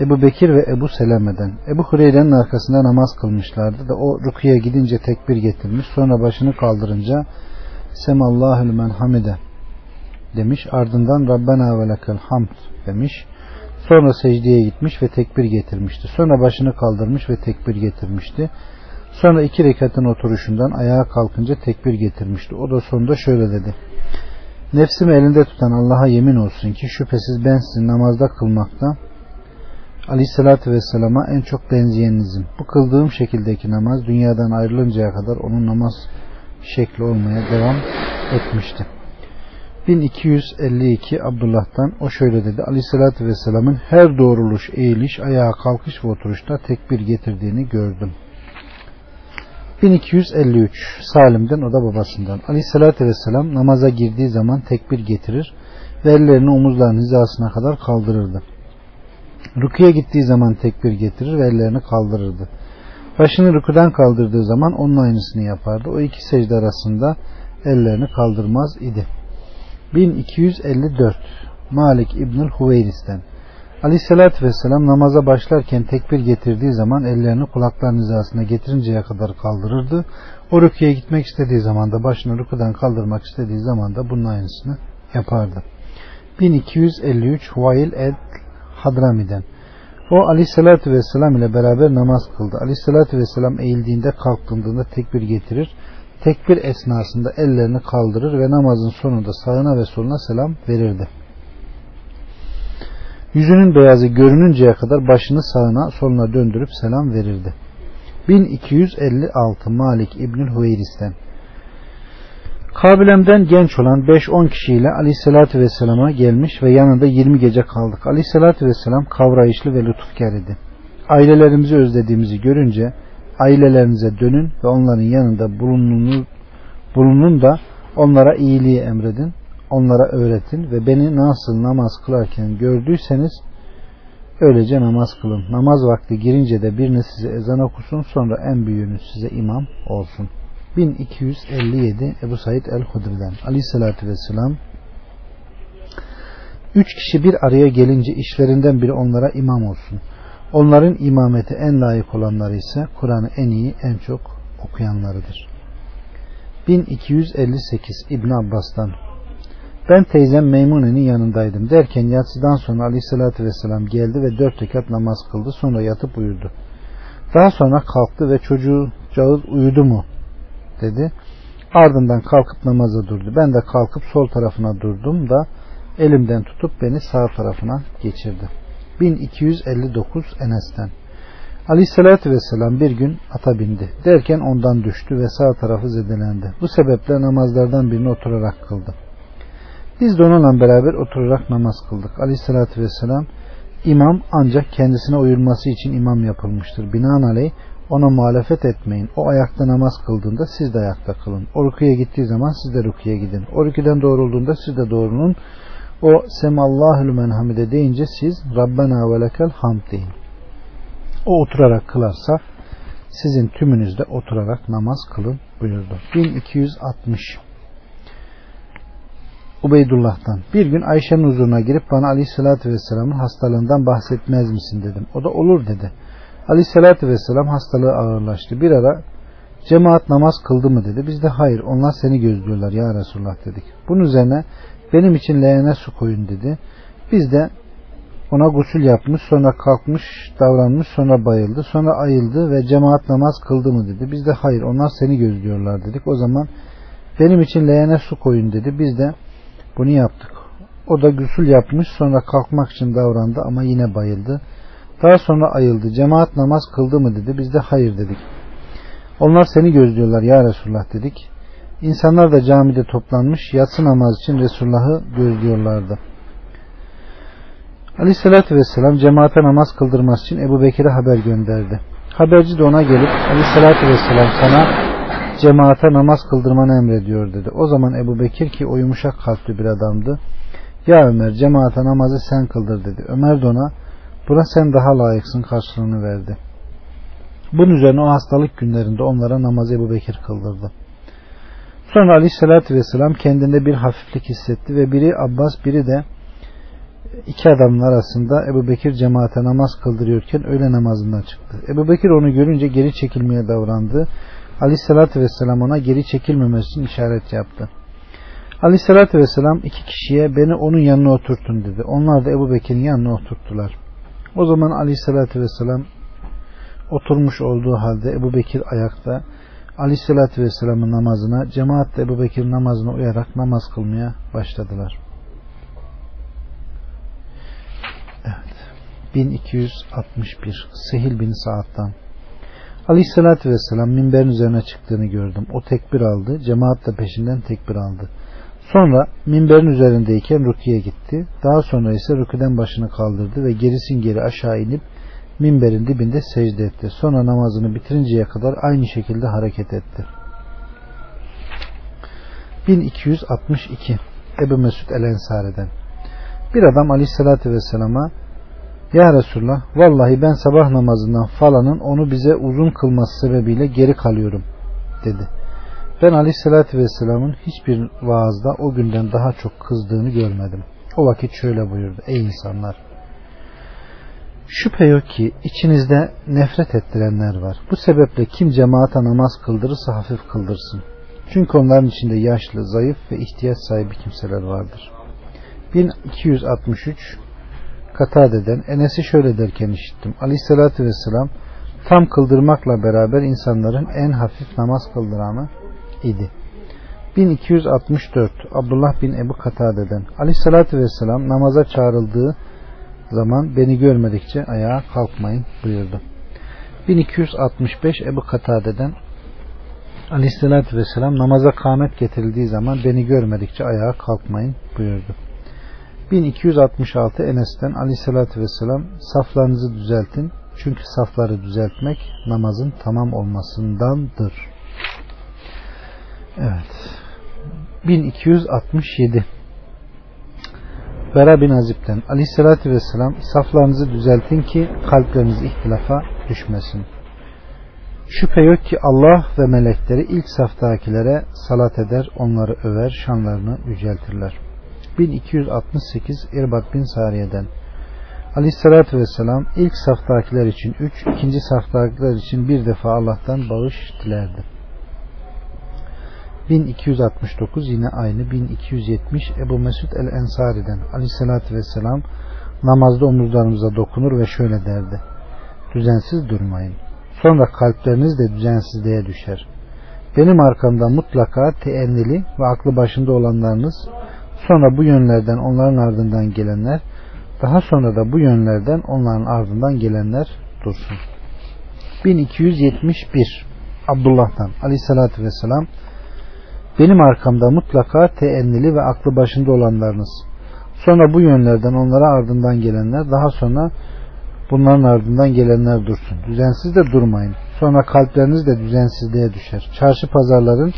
Ebu Bekir ve Ebu Seleme'den. Ebu Hureyre'nin arkasında namaz kılmışlardı da o rukuya gidince tekbir getirmiş sonra başını kaldırınca Semallahü men hamide demiş. Ardından Rabbena ve lekel hamd demiş. Sonra secdeye gitmiş ve tekbir getirmişti. Sonra başını kaldırmış ve tekbir getirmişti. Sonra iki rekatın oturuşundan ayağa kalkınca tekbir getirmişti. O da sonunda şöyle dedi nefsimi elinde tutan Allah'a yemin olsun ki şüphesiz ben sizi namazda kılmakta Aleyhisselatü Vesselam'a en çok benzeyeninizim. Bu kıldığım şekildeki namaz dünyadan ayrılıncaya kadar onun namaz şekli olmaya devam etmişti. 1252 Abdullah'tan o şöyle dedi. Aleyhisselatü Vesselam'ın her doğruluş, eğiliş, ayağa kalkış ve oturuşta tekbir getirdiğini gördüm. 1253 Salim'den o da babasından. Aleyhisselatü Vesselam namaza girdiği zaman tekbir getirir ve ellerini omuzlarının hizasına kadar kaldırırdı. Rukuya gittiği zaman tekbir getirir ve ellerini kaldırırdı. Başını rükudan kaldırdığı zaman onun aynısını yapardı. O iki secde arasında ellerini kaldırmaz idi. 1254 Malik İbnül Huveyris'ten Aleyhisselatü Vesselam namaza başlarken tekbir getirdiği zaman ellerini kulakların hizasına getirinceye kadar kaldırırdı. O rüküye gitmek istediği zaman da başını rüküden kaldırmak istediği zaman da bunun aynısını yapardı. 1253 Vail el Hadrami'den o aleyhissalatü vesselam ile beraber namaz kıldı. Aleyhissalatü vesselam eğildiğinde kalktığında tekbir getirir. Tekbir esnasında ellerini kaldırır ve namazın sonunda sağına ve soluna selam verirdi. Yüzünün beyazı görününceye kadar başını sağına soluna döndürüp selam verirdi. 1256 Malik İbnül Hüveyris'ten Kabilem'den genç olan 5-10 kişiyle Aleyhisselatü Vesselam'a gelmiş ve yanında 20 gece kaldık. Aleyhisselatü Vesselam kavrayışlı ve lütufkar idi. Ailelerimizi özlediğimizi görünce ailelerinize dönün ve onların yanında bulunun, bulunun da onlara iyiliği emredin, onlara öğretin ve beni nasıl namaz kılarken gördüyseniz öylece namaz kılın. Namaz vakti girince de birine size ezan okusun sonra en büyüğünüz size imam olsun.'' 1257 Ebu Said el-Hudri'den aleyhissalatü vesselam Üç kişi bir araya gelince işlerinden biri onlara imam olsun. Onların imameti en layık olanları ise Kur'an'ı en iyi, en çok okuyanlarıdır. 1258 İbn Abbas'tan Ben teyzem Meymune'nin yanındaydım. Derken yatsıdan sonra aleyhissalatü vesselam geldi ve dört rekat namaz kıldı. Sonra yatıp uyudu. Daha sonra kalktı ve çocuğu cağız uyudu mu dedi. Ardından kalkıp namaza durdu. Ben de kalkıp sol tarafına durdum da elimden tutup beni sağ tarafına geçirdi. 1259 Enes'ten Aleyhissalatü Vesselam bir gün ata bindi. Derken ondan düştü ve sağ tarafı zedelendi. Bu sebeple namazlardan birini oturarak kıldı. Biz de onunla beraber oturarak namaz kıldık. Aleyhissalatü Vesselam imam ancak kendisine uyulması için imam yapılmıştır. Binaenaleyh ona muhalefet etmeyin. O ayakta namaz kıldığında siz de ayakta kılın. O rüküye gittiği zaman siz de rüküye gidin. O rüküden doğrulduğunda siz de doğrulun. O semallahül menhamide deyince siz Rabbena ve lekel hamd deyin. O oturarak kılarsa sizin tümünüzde oturarak namaz kılın buyurdu. 1260 Ubeydullah'tan bir gün Ayşe'nin huzuruna girip bana aleyhissalatü vesselamın hastalığından bahsetmez misin dedim. O da olur dedi. Aleyhissalatü vesselam hastalığı ağırlaştı. Bir ara cemaat namaz kıldı mı dedi. Biz de hayır onlar seni gözlüyorlar ya Resulullah dedik. Bunun üzerine benim için leğene su koyun dedi. Biz de ona gusül yapmış sonra kalkmış davranmış sonra bayıldı sonra ayıldı ve cemaat namaz kıldı mı dedi. Biz de hayır onlar seni gözlüyorlar dedik. O zaman benim için leğene su koyun dedi. Biz de bunu yaptık. O da gusül yapmış sonra kalkmak için davrandı ama yine bayıldı. Daha sonra ayıldı. Cemaat namaz kıldı mı dedi. Biz de hayır dedik. Onlar seni gözlüyorlar ya Resulullah dedik. İnsanlar da camide toplanmış yatsı namaz için Resulullah'ı gözlüyorlardı. Aleyhissalatü vesselam cemaate namaz kıldırması için Ebu Bekir'e haber gönderdi. Haberci de ona gelip Aleyhissalatü vesselam sana cemaate namaz kıldırmanı emrediyor dedi. O zaman Ebu Bekir ki o yumuşak kalpli bir adamdı. Ya Ömer cemaate namazı sen kıldır dedi. Ömer de ona Buna sen daha layıksın karşılığını verdi. Bunun üzerine o hastalık günlerinde onlara namazı Ebu Bekir kıldırdı. Sonra aleyhissalatü vesselam kendinde bir hafiflik hissetti ve biri Abbas biri de iki adamın arasında Ebu Bekir cemaate namaz kıldırıyorken öğle namazından çıktı. Ebu Bekir onu görünce geri çekilmeye davrandı. Aleyhissalatü vesselam ona geri çekilmemesi işaret yaptı. Aleyhissalatü vesselam iki kişiye beni onun yanına oturtun dedi. Onlar da Ebu Bekir'in yanına oturttular. O zaman aleyhissalatü vesselam oturmuş olduğu halde Ebu Bekir ayakta aleyhissalatü vesselamın namazına cemaat de Ebu Bekir namazına uyarak namaz kılmaya başladılar. Evet. 1261 Sehil bin Sa'd'dan Aleyhissalatü vesselam minberin üzerine çıktığını gördüm. O tekbir aldı. Cemaat de peşinden tekbir aldı. Sonra minberin üzerindeyken rüküye gitti. Daha sonra ise rüküden başını kaldırdı ve gerisin geri aşağı inip minberin dibinde secde etti. Sonra namazını bitirinceye kadar aynı şekilde hareket etti. 1262 Ebu Mesud El Ensari'den Bir adam aleyhissalatü vesselama Ya Resulullah vallahi ben sabah namazından falanın onu bize uzun kılması sebebiyle geri kalıyorum dedi. Ben aleyhissalatü vesselamın hiçbir vaazda o günden daha çok kızdığını görmedim. O vakit şöyle buyurdu. Ey insanlar! Şüphe yok ki içinizde nefret ettirenler var. Bu sebeple kim cemaata namaz kıldırırsa hafif kıldırsın. Çünkü onların içinde yaşlı, zayıf ve ihtiyaç sahibi kimseler vardır. 1263 Katade'den Enes'i şöyle derken işittim. Aleyhissalatü vesselam tam kıldırmakla beraber insanların en hafif namaz kıldıranı idi. 1264 Abdullah bin Ebu Katade'den Aleyhissalatü vesselam namaza çağrıldığı zaman beni görmedikçe ayağa kalkmayın buyurdu. 1265 Ebu Katade'den Aleyhissalatü vesselam namaza kâmet getirildiği zaman beni görmedikçe ayağa kalkmayın buyurdu. 1266 Enes'ten Aleyhissalatü vesselam saflarınızı düzeltin çünkü safları düzeltmek namazın tamam olmasındandır. Evet. 1267 Bera bin Azib'den Aleyhissalatü vesselam saflarınızı düzeltin ki kalpleriniz ihtilafa düşmesin. Şüphe yok ki Allah ve melekleri ilk saftakilere salat eder, onları över, şanlarını yüceltirler. 1268 İrbat bin Sariye'den Aleyhissalatü vesselam ilk saftakiler için üç, ikinci saftakiler için bir defa Allah'tan bağış dilerdi. 1269 yine aynı 1270 Ebu Mesud el-Ensari'den Aleyhissalatü vesselam namazda omuzlarımıza dokunur ve şöyle derdi. Düzensiz durmayın. Sonra kalpleriniz de düzensizliğe düşer. Benim arkamda mutlaka teennili ve aklı başında olanlarınız sonra bu yönlerden onların ardından gelenler daha sonra da bu yönlerden onların ardından gelenler dursun. 1271 Abdullah'tan aleyhissalatü vesselam benim arkamda mutlaka teennili ve aklı başında olanlarınız sonra bu yönlerden onlara ardından gelenler daha sonra bunların ardından gelenler dursun. Düzensiz de durmayın. Sonra kalpleriniz de düzensizliğe düşer. Çarşı pazarların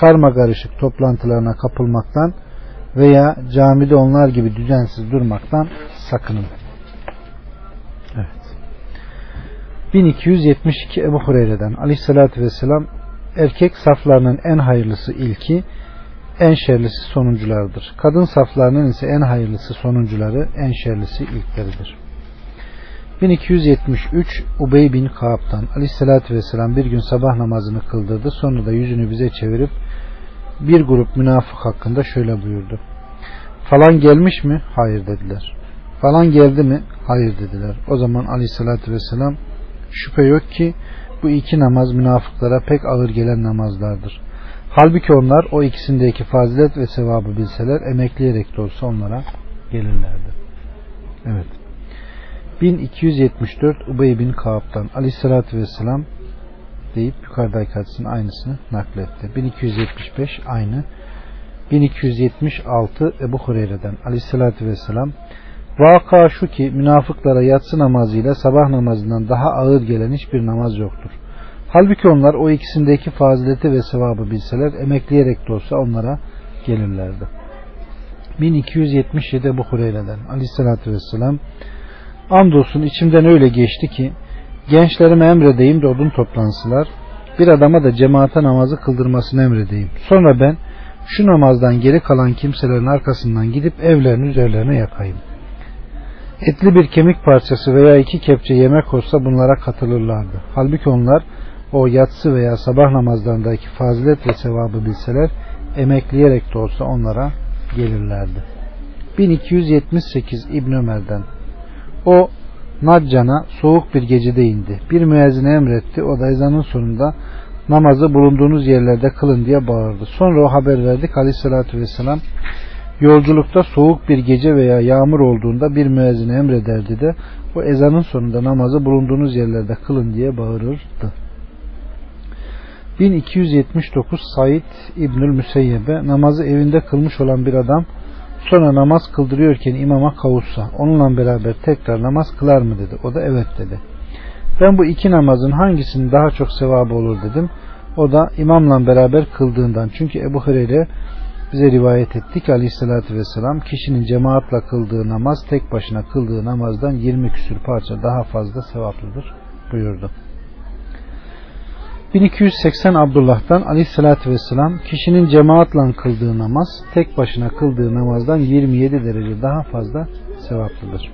karma karışık toplantılarına kapılmaktan veya camide onlar gibi düzensiz durmaktan sakının. Evet. 1272 Ebu Hureyre'den Aleyhisselatü Vesselam erkek saflarının en hayırlısı ilki, en şerlisi sonuncularıdır. Kadın saflarının ise en hayırlısı sonuncuları, en şerlisi ilkleridir. 1273 Ubey bin Kaab'dan Aleyhisselatü Vesselam bir gün sabah namazını kıldırdı. Sonra da yüzünü bize çevirip bir grup münafık hakkında şöyle buyurdu. Falan gelmiş mi? Hayır dediler. Falan geldi mi? Hayır dediler. O zaman aleyhissalatü vesselam şüphe yok ki bu iki namaz münafıklara pek ağır gelen namazlardır. Halbuki onlar o ikisindeki fazilet ve sevabı bilseler emekleyerek de olsa onlara gelirlerdi. Evet. 1274 Ubey bin Kaab'dan aleyhissalatü vesselam deyip yukarıdaki hadisin aynısını nakletti. 1275 aynı. 1276 Ebu Hureyre'den aleyhissalatü vesselam Vaka şu ki münafıklara yatsı namazıyla sabah namazından daha ağır gelen hiçbir namaz yoktur. Halbuki onlar o ikisindeki fazileti ve sevabı bilseler emekleyerek de olsa onlara gelirlerdi. 1277 Ebu Hureyre'den aleyhissalatü vesselam Andolsun içimden öyle geçti ki gençlerime emredeyim de odun toplansılar bir adama da cemaate namazı kıldırmasını emredeyim. Sonra ben şu namazdan geri kalan kimselerin arkasından gidip evlerin üzerlerine yakayım. Etli bir kemik parçası veya iki kepçe yemek olsa bunlara katılırlardı. Halbuki onlar o yatsı veya sabah namazlarındaki fazilet ve sevabı bilseler emekleyerek de olsa onlara gelirlerdi. 1278 İbn Ömer'den o Naccan'a soğuk bir gecede indi. Bir müezzine emretti. O da ezanın sonunda namazı bulunduğunuz yerlerde kılın diye bağırdı. Sonra o haber verdik aleyhissalatü vesselam yolculukta soğuk bir gece veya yağmur olduğunda bir müezzine emrederdi de o ezanın sonunda namazı bulunduğunuz yerlerde kılın diye bağırırdı. 1279 Said İbnül Müseyyebe namazı evinde kılmış olan bir adam sonra namaz kıldırıyorken imama kavuşsa onunla beraber tekrar namaz kılar mı dedi. O da evet dedi. Ben bu iki namazın hangisinin daha çok sevabı olur dedim. O da imamla beraber kıldığından. Çünkü Ebu Hureyre bize rivayet etti ki aleyhissalatü vesselam kişinin cemaatle kıldığı namaz tek başına kıldığı namazdan 20 küsür parça daha fazla sevaplıdır buyurdu. 1280 Abdullah'tan aleyhissalatü vesselam kişinin cemaatle kıldığı namaz tek başına kıldığı namazdan 27 derece daha fazla sevaplıdır.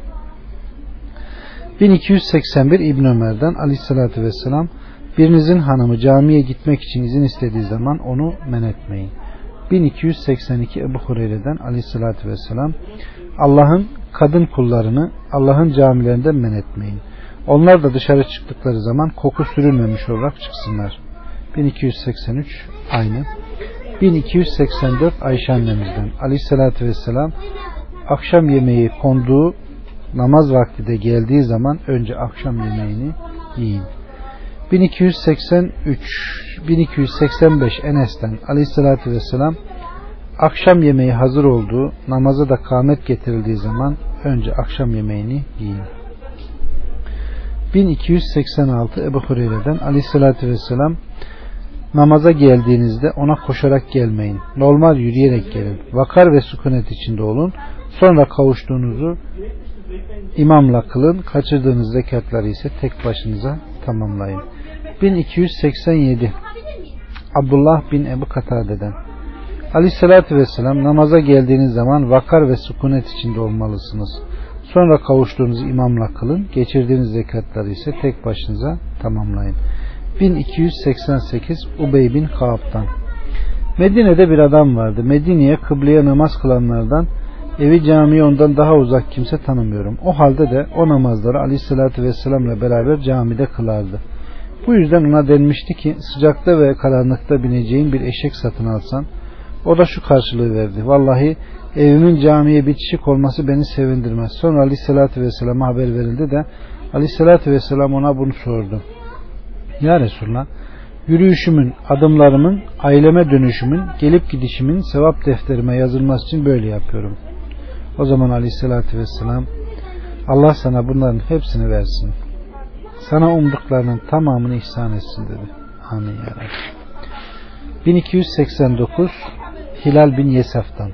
1281 İbn Ömer'den aleyhissalatü vesselam birinizin hanımı camiye gitmek için izin istediği zaman onu men etmeyin. 1282 Ebu Hureyre'den aleyhissalatü vesselam Allah'ın kadın kullarını Allah'ın camilerinden men etmeyin. Onlar da dışarı çıktıkları zaman koku sürülmemiş olarak çıksınlar. 1283 aynı. 1284 Ayşe annemizden aleyhissalatü vesselam akşam yemeği konduğu namaz vakti de geldiği zaman önce akşam yemeğini yiyin. 1283 1285 Enes'ten aleyhissalatü vesselam akşam yemeği hazır olduğu namaza da kâmet getirildiği zaman önce akşam yemeğini yiyin. 1286 Ebu Hureyre'den aleyhissalatü vesselam namaza geldiğinizde ona koşarak gelmeyin. Normal yürüyerek gelin. Vakar ve sükunet içinde olun. Sonra kavuştuğunuzu imamla kılın. Kaçırdığınız zekatları ise tek başınıza tamamlayın. 1287 Abdullah bin Ebu Katade'den Aleyhissalatü Vesselam namaza geldiğiniz zaman vakar ve sükunet içinde olmalısınız. Sonra kavuştuğunuz imamla kılın. Geçirdiğiniz zekatları ise tek başınıza tamamlayın. 1288 Ubey bin Kaab'dan Medine'de bir adam vardı. Medine'ye kıbleye namaz kılanlardan evi camiye ondan daha uzak kimse tanımıyorum. O halde de o namazları aleyhissalatü vesselamla beraber camide kılardı. Bu yüzden ona denmişti ki sıcakta ve karanlıkta bineceğin bir eşek satın alsan o da şu karşılığı verdi. Vallahi evimin camiye bitişik olması beni sevindirmez. Sonra aleyhissalatü vesselama haber verildi de aleyhissalatü vesselam ona bunu sordu. Ya Resulallah yürüyüşümün, adımlarımın, aileme dönüşümün, gelip gidişimin sevap defterime yazılması için böyle yapıyorum. O zaman aleyhissalatü vesselam Allah sana bunların hepsini versin. Sana umduklarının tamamını ihsan etsin dedi. Amin ya Rabbi. 1289 Hilal bin Yesaf'tan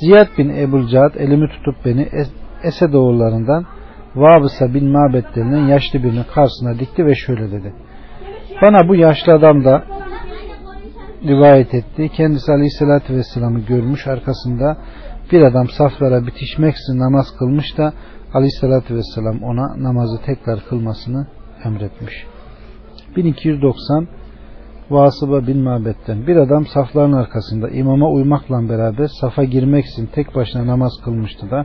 Ziyad bin Ebul Cad elimi tutup beni Esed oğullarından Vabısa bin Mabet denilen yaşlı birinin karşısına dikti ve şöyle dedi. Bana bu yaşlı adam da rivayet etti. Kendisi Aleyhisselatü Vesselam'ı görmüş. Arkasında bir adam saflara bitişmeksizin namaz kılmış da Aleyhisselatü Vesselam ona namazı tekrar kılmasını emretmiş. 1290 Vasıba bin Mabet'ten bir adam safların arkasında imama uymakla beraber safa girmek için tek başına namaz kılmıştı da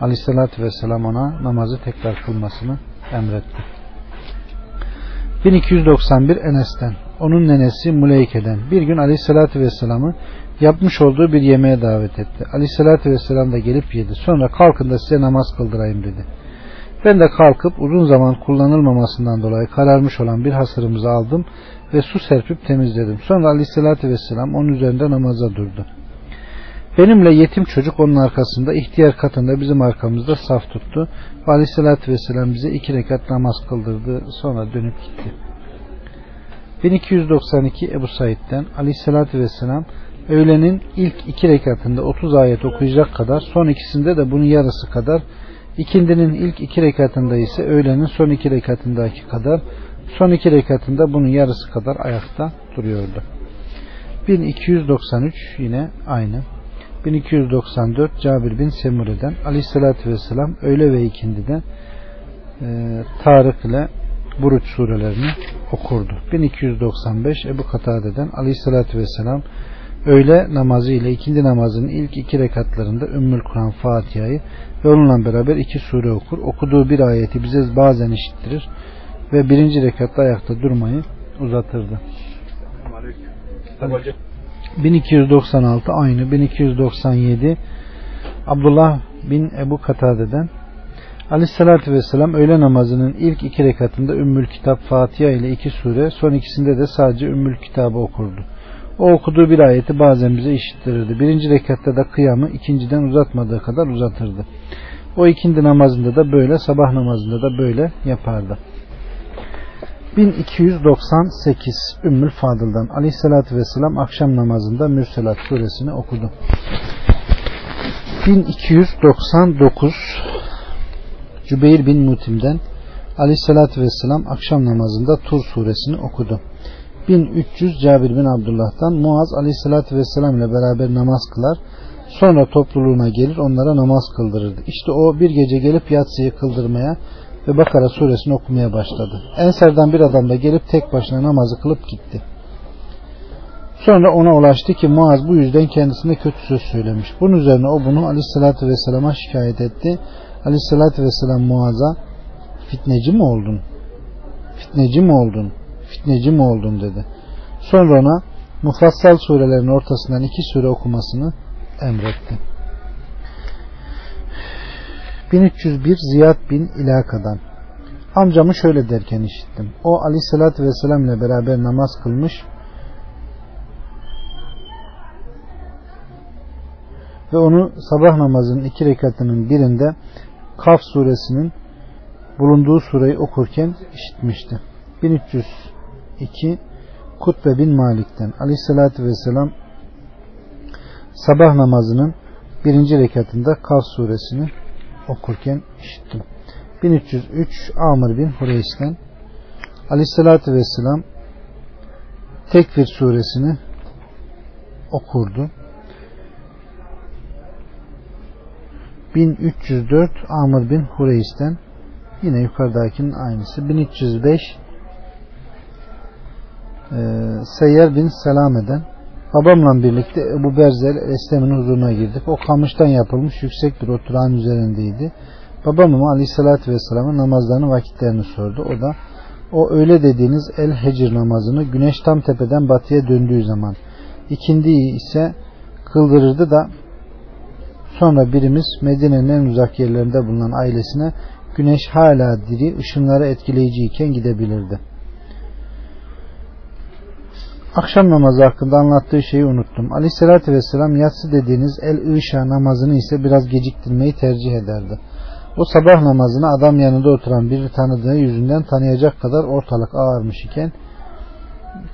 Aleyhisselatü Vesselam ona namazı tekrar kılmasını emretti. 1291 Enes'ten onun nenesi Muleyke'den bir gün Aleyhisselatü Vesselam'ı yapmış olduğu bir yemeğe davet etti. Aleyhisselatü Vesselam da gelip yedi. Sonra kalkın da size namaz kıldırayım dedi. Ben de kalkıp uzun zaman kullanılmamasından dolayı kararmış olan bir hasırımızı aldım ve su serpip temizledim. Sonra aleyhissalatü vesselam onun üzerinde namaza durdu. Benimle yetim çocuk onun arkasında ihtiyar katında bizim arkamızda saf tuttu. Ve aleyhissalatü vesselam bize iki rekat namaz kıldırdı. Sonra dönüp gitti. 1292 Ebu Said'den aleyhissalatü vesselam öğlenin ilk iki rekatında 30 ayet okuyacak kadar son ikisinde de bunun yarısı kadar ikindinin ilk iki rekatında ise öğlenin son iki rekatındaki kadar son iki rekatında bunun yarısı kadar ayakta duruyordu. 1293 yine aynı. 1294 Cabir bin Semure'den Aleyhisselatü Vesselam öğle ve ikindide e, Tarık ile Buruç surelerini okurdu. 1295 Ebu Katade'den Aleyhisselatü Vesselam öğle namazı ile ikindi namazının ilk iki rekatlarında Ümmül Kur'an Fatiha'yı ve onunla beraber iki sure okur. Okuduğu bir ayeti bize bazen işittirir ve birinci rekatta ayakta durmayı uzatırdı. 1296 aynı 1297 Abdullah bin Ebu Katade'den Aleyhissalatü Vesselam öğle namazının ilk iki rekatında Ümmül Kitap Fatiha ile iki sure son ikisinde de sadece Ümmül Kitabı okurdu. O okuduğu bir ayeti bazen bize işittirirdi. Birinci rekatta da kıyamı ikinciden uzatmadığı kadar uzatırdı. O ikindi namazında da böyle, sabah namazında da böyle yapardı. 1298 Ümmül Fadıl'dan Aleyhisselatü Vesselam akşam namazında Mürselat suresini okudu. 1299 Cübeyr bin Mutim'den Aleyhisselatü Vesselam akşam namazında Tur suresini okudu. 1300 Cabir bin Abdullah'tan Muaz aleyhissalatü vesselam ile beraber namaz kılar. Sonra topluluğuna gelir onlara namaz kıldırırdı. İşte o bir gece gelip yatsıyı kıldırmaya ve Bakara suresini okumaya başladı. Ensardan bir adam da gelip tek başına namazı kılıp gitti. Sonra ona ulaştı ki Muaz bu yüzden kendisine kötü söz söylemiş. Bunun üzerine o bunu aleyhissalatü vesselama şikayet etti. Aleyhissalatü vesselam Muaz'a fitneci mi oldun? Fitneci mi oldun? Fitneci mi oldun dedi. Sonra ona mufassal surelerin ortasından iki sure okumasını emretti. 1301 Ziyad bin İlaka'dan Amcamı şöyle derken işittim. O aleyhissalatü vesselam ile beraber namaz kılmış ve onu sabah namazının iki rekatının birinde Kaf suresinin bulunduğu sureyi okurken işitmişti. 1302 Kutbe bin Malik'ten Aleyhisselatü Vesselam sabah namazının birinci rekatında Kaf suresini okurken işittim. 1303 Amr bin Hureys'ten Aleyhisselatü Vesselam Tekfir suresini okurdu. 1304 Amr bin Hureys'ten yine yukarıdakinin aynısı 1305 e, Seyyar bin Selame'den babamla birlikte Ebu Berzel Eslem'in huzuruna girdik. O kamıştan yapılmış yüksek bir oturağın üzerindeydi. Babam Aleyhisselatü Vesselam'ın namazlarını vakitlerini sordu. O da o öyle dediğiniz El Hecir namazını güneş tam tepeden batıya döndüğü zaman ikindiyi ise kıldırırdı da Sonra birimiz Medine'nin en uzak yerlerinde bulunan ailesine güneş hala diri, ışınları etkileyiciyken gidebilirdi. Akşam namazı hakkında anlattığı şeyi unuttum. Aleyhissalatü vesselam yatsı dediğiniz el-ışa namazını ise biraz geciktirmeyi tercih ederdi. O sabah namazını adam yanında oturan biri tanıdığı yüzünden tanıyacak kadar ortalık ağarmış iken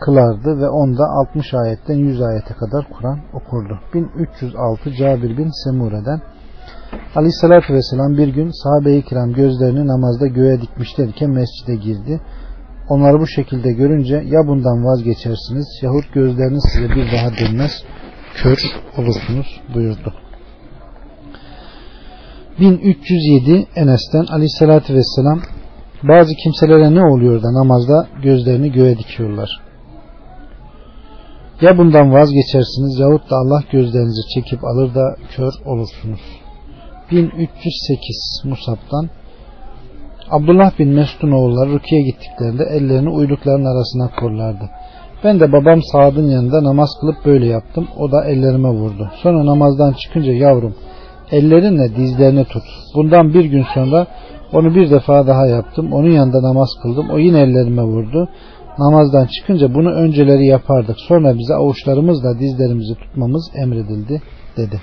kılardı ve onda 60 ayetten 100 ayete kadar Kur'an okurdu. 1306 Cabir bin Semure'den Aleyhissalatü Vesselam bir gün sahabe-i kiram gözlerini namazda göğe dikmişlerken mescide girdi. Onları bu şekilde görünce ya bundan vazgeçersiniz yahut gözleriniz size bir daha dönmez kör olursunuz buyurdu. 1307 Enes'ten Aleyhissalatü Vesselam bazı kimselere ne oluyor da namazda gözlerini göğe dikiyorlar. Ya bundan vazgeçersiniz yahut da Allah gözlerinizi çekip alır da kör olursunuz. 1308 Musab'dan Abdullah bin Mesud'un oğulları Rukiye gittiklerinde ellerini uylukların arasına korlardı. Ben de babam Saad'ın yanında namaz kılıp böyle yaptım. O da ellerime vurdu. Sonra namazdan çıkınca yavrum ellerinle dizlerini tut. Bundan bir gün sonra onu bir defa daha yaptım. Onun yanında namaz kıldım. O yine ellerime vurdu namazdan çıkınca bunu önceleri yapardık. Sonra bize avuçlarımızla dizlerimizi tutmamız emredildi dedi.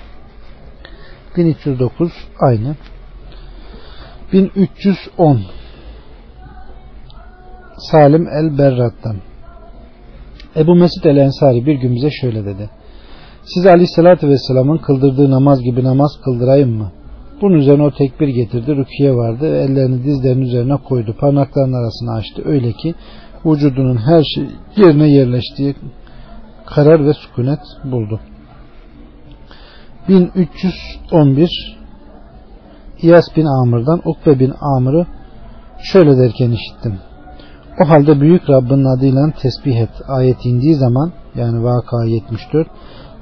1309 aynı. 1310 Salim el-Berrat'tan Ebu Mesud el-Ensari bir gün bize şöyle dedi. Size aleyhissalatü vesselamın kıldırdığı namaz gibi namaz kıldırayım mı? Bunun üzerine o tekbir getirdi. Rukiye vardı. Ellerini dizlerinin üzerine koydu. Parmaklarının arasını açtı. Öyle ki vücudunun her şey yerine yerleştiği karar ve sükunet buldu. 1311 İyas bin Amr'dan Ukbe bin Amr'ı şöyle derken işittim. O halde büyük Rabbin adıyla tesbih et. Ayet indiği zaman yani vaka 74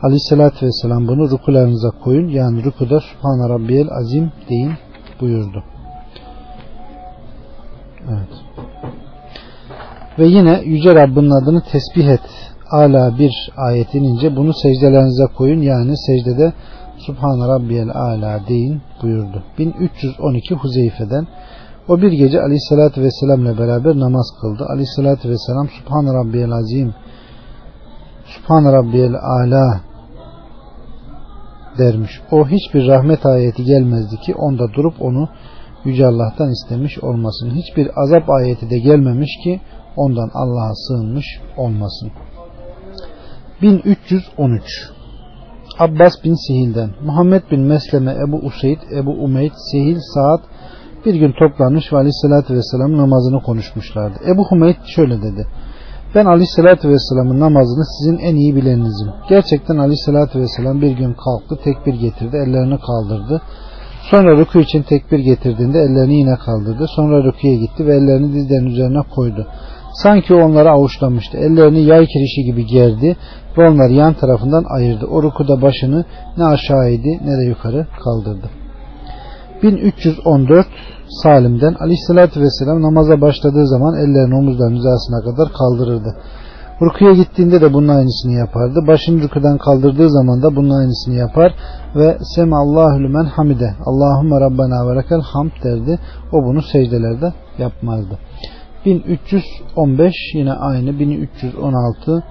Aleyhisselatü Vesselam bunu rukularınıza koyun. Yani rukuda Subhan Rabbiyel Azim deyin buyurdu. Evet. Ve yine Yüce Rabbinin adını tesbih et. Ala bir ayet inince bunu secdelerinize koyun. Yani secdede Subhan Rabbiyel Ala deyin buyurdu. 1312 Huzeyfe'den o bir gece Aleyhisselatü Vesselam ile beraber namaz kıldı. Aleyhisselatü Vesselam Subhan Rabbiyel Azim Subhan Rabbiyel Ala dermiş. O hiçbir rahmet ayeti gelmezdi ki onda durup onu Yüce Allah'tan istemiş olmasın. Hiçbir azap ayeti de gelmemiş ki ondan Allah'a sığınmış olmasın. 1313 Abbas bin Sehil'den Muhammed bin Mesleme Ebu Useyd Ebu Umeyd Sehil Saad bir gün toplanmış ve aleyhissalatü vesselam namazını konuşmuşlardı. Ebu Humeyd şöyle dedi. Ben Aleyhisselatü Vesselam'ın namazını sizin en iyi bileninizim. Gerçekten Aleyhisselatü Vesselam bir gün kalktı, tekbir getirdi, ellerini kaldırdı. Sonra ruku için tekbir getirdiğinde ellerini yine kaldırdı. Sonra rukuya gitti ve ellerini dizlerinin üzerine koydu. Sanki onları avuçlamıştı. Ellerini yay kirişi gibi gerdi ve onları yan tarafından ayırdı. O rukuda başını ne aşağı idi ne de yukarı kaldırdı. 1314 Salim'den Aleyhisselatü Vesselam namaza başladığı zaman ellerini omuzlarının hizasına kadar kaldırırdı. Rukuya gittiğinde de bunun aynısını yapardı. Başını rükudan kaldırdığı zaman da bunun aynısını yapar ve Allahu lümen hamide Allahümme Rabbena ve lekel hamd derdi. O bunu secdelerde yapmazdı. 1315 yine aynı 1316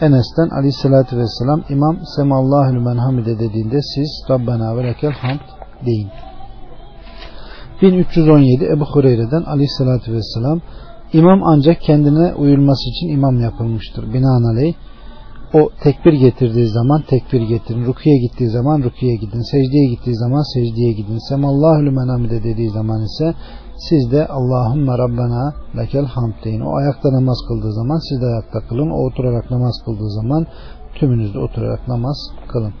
Enes'ten aleyhissalatü vesselam İmam Semallahu lümen hamide dediğinde siz Rabbena ve lekel hamd deyin. 1317 Ebu Hureyre'den aleyhissalatü vesselam İmam ancak kendine uyulması için imam yapılmıştır. Binaenaleyh o tekbir getirdiği zaman tekbir getirin. Rukiye gittiği zaman rukiye gidin. Secdeye gittiği zaman secdeye gidin. Semallahu lümen hamide dediği zaman ise siz de Allahümme Rabbena lekel hamd deyin. O ayakta namaz kıldığı zaman siz de ayakta kılın. O oturarak namaz kıldığı zaman tümünüz de oturarak namaz kılın.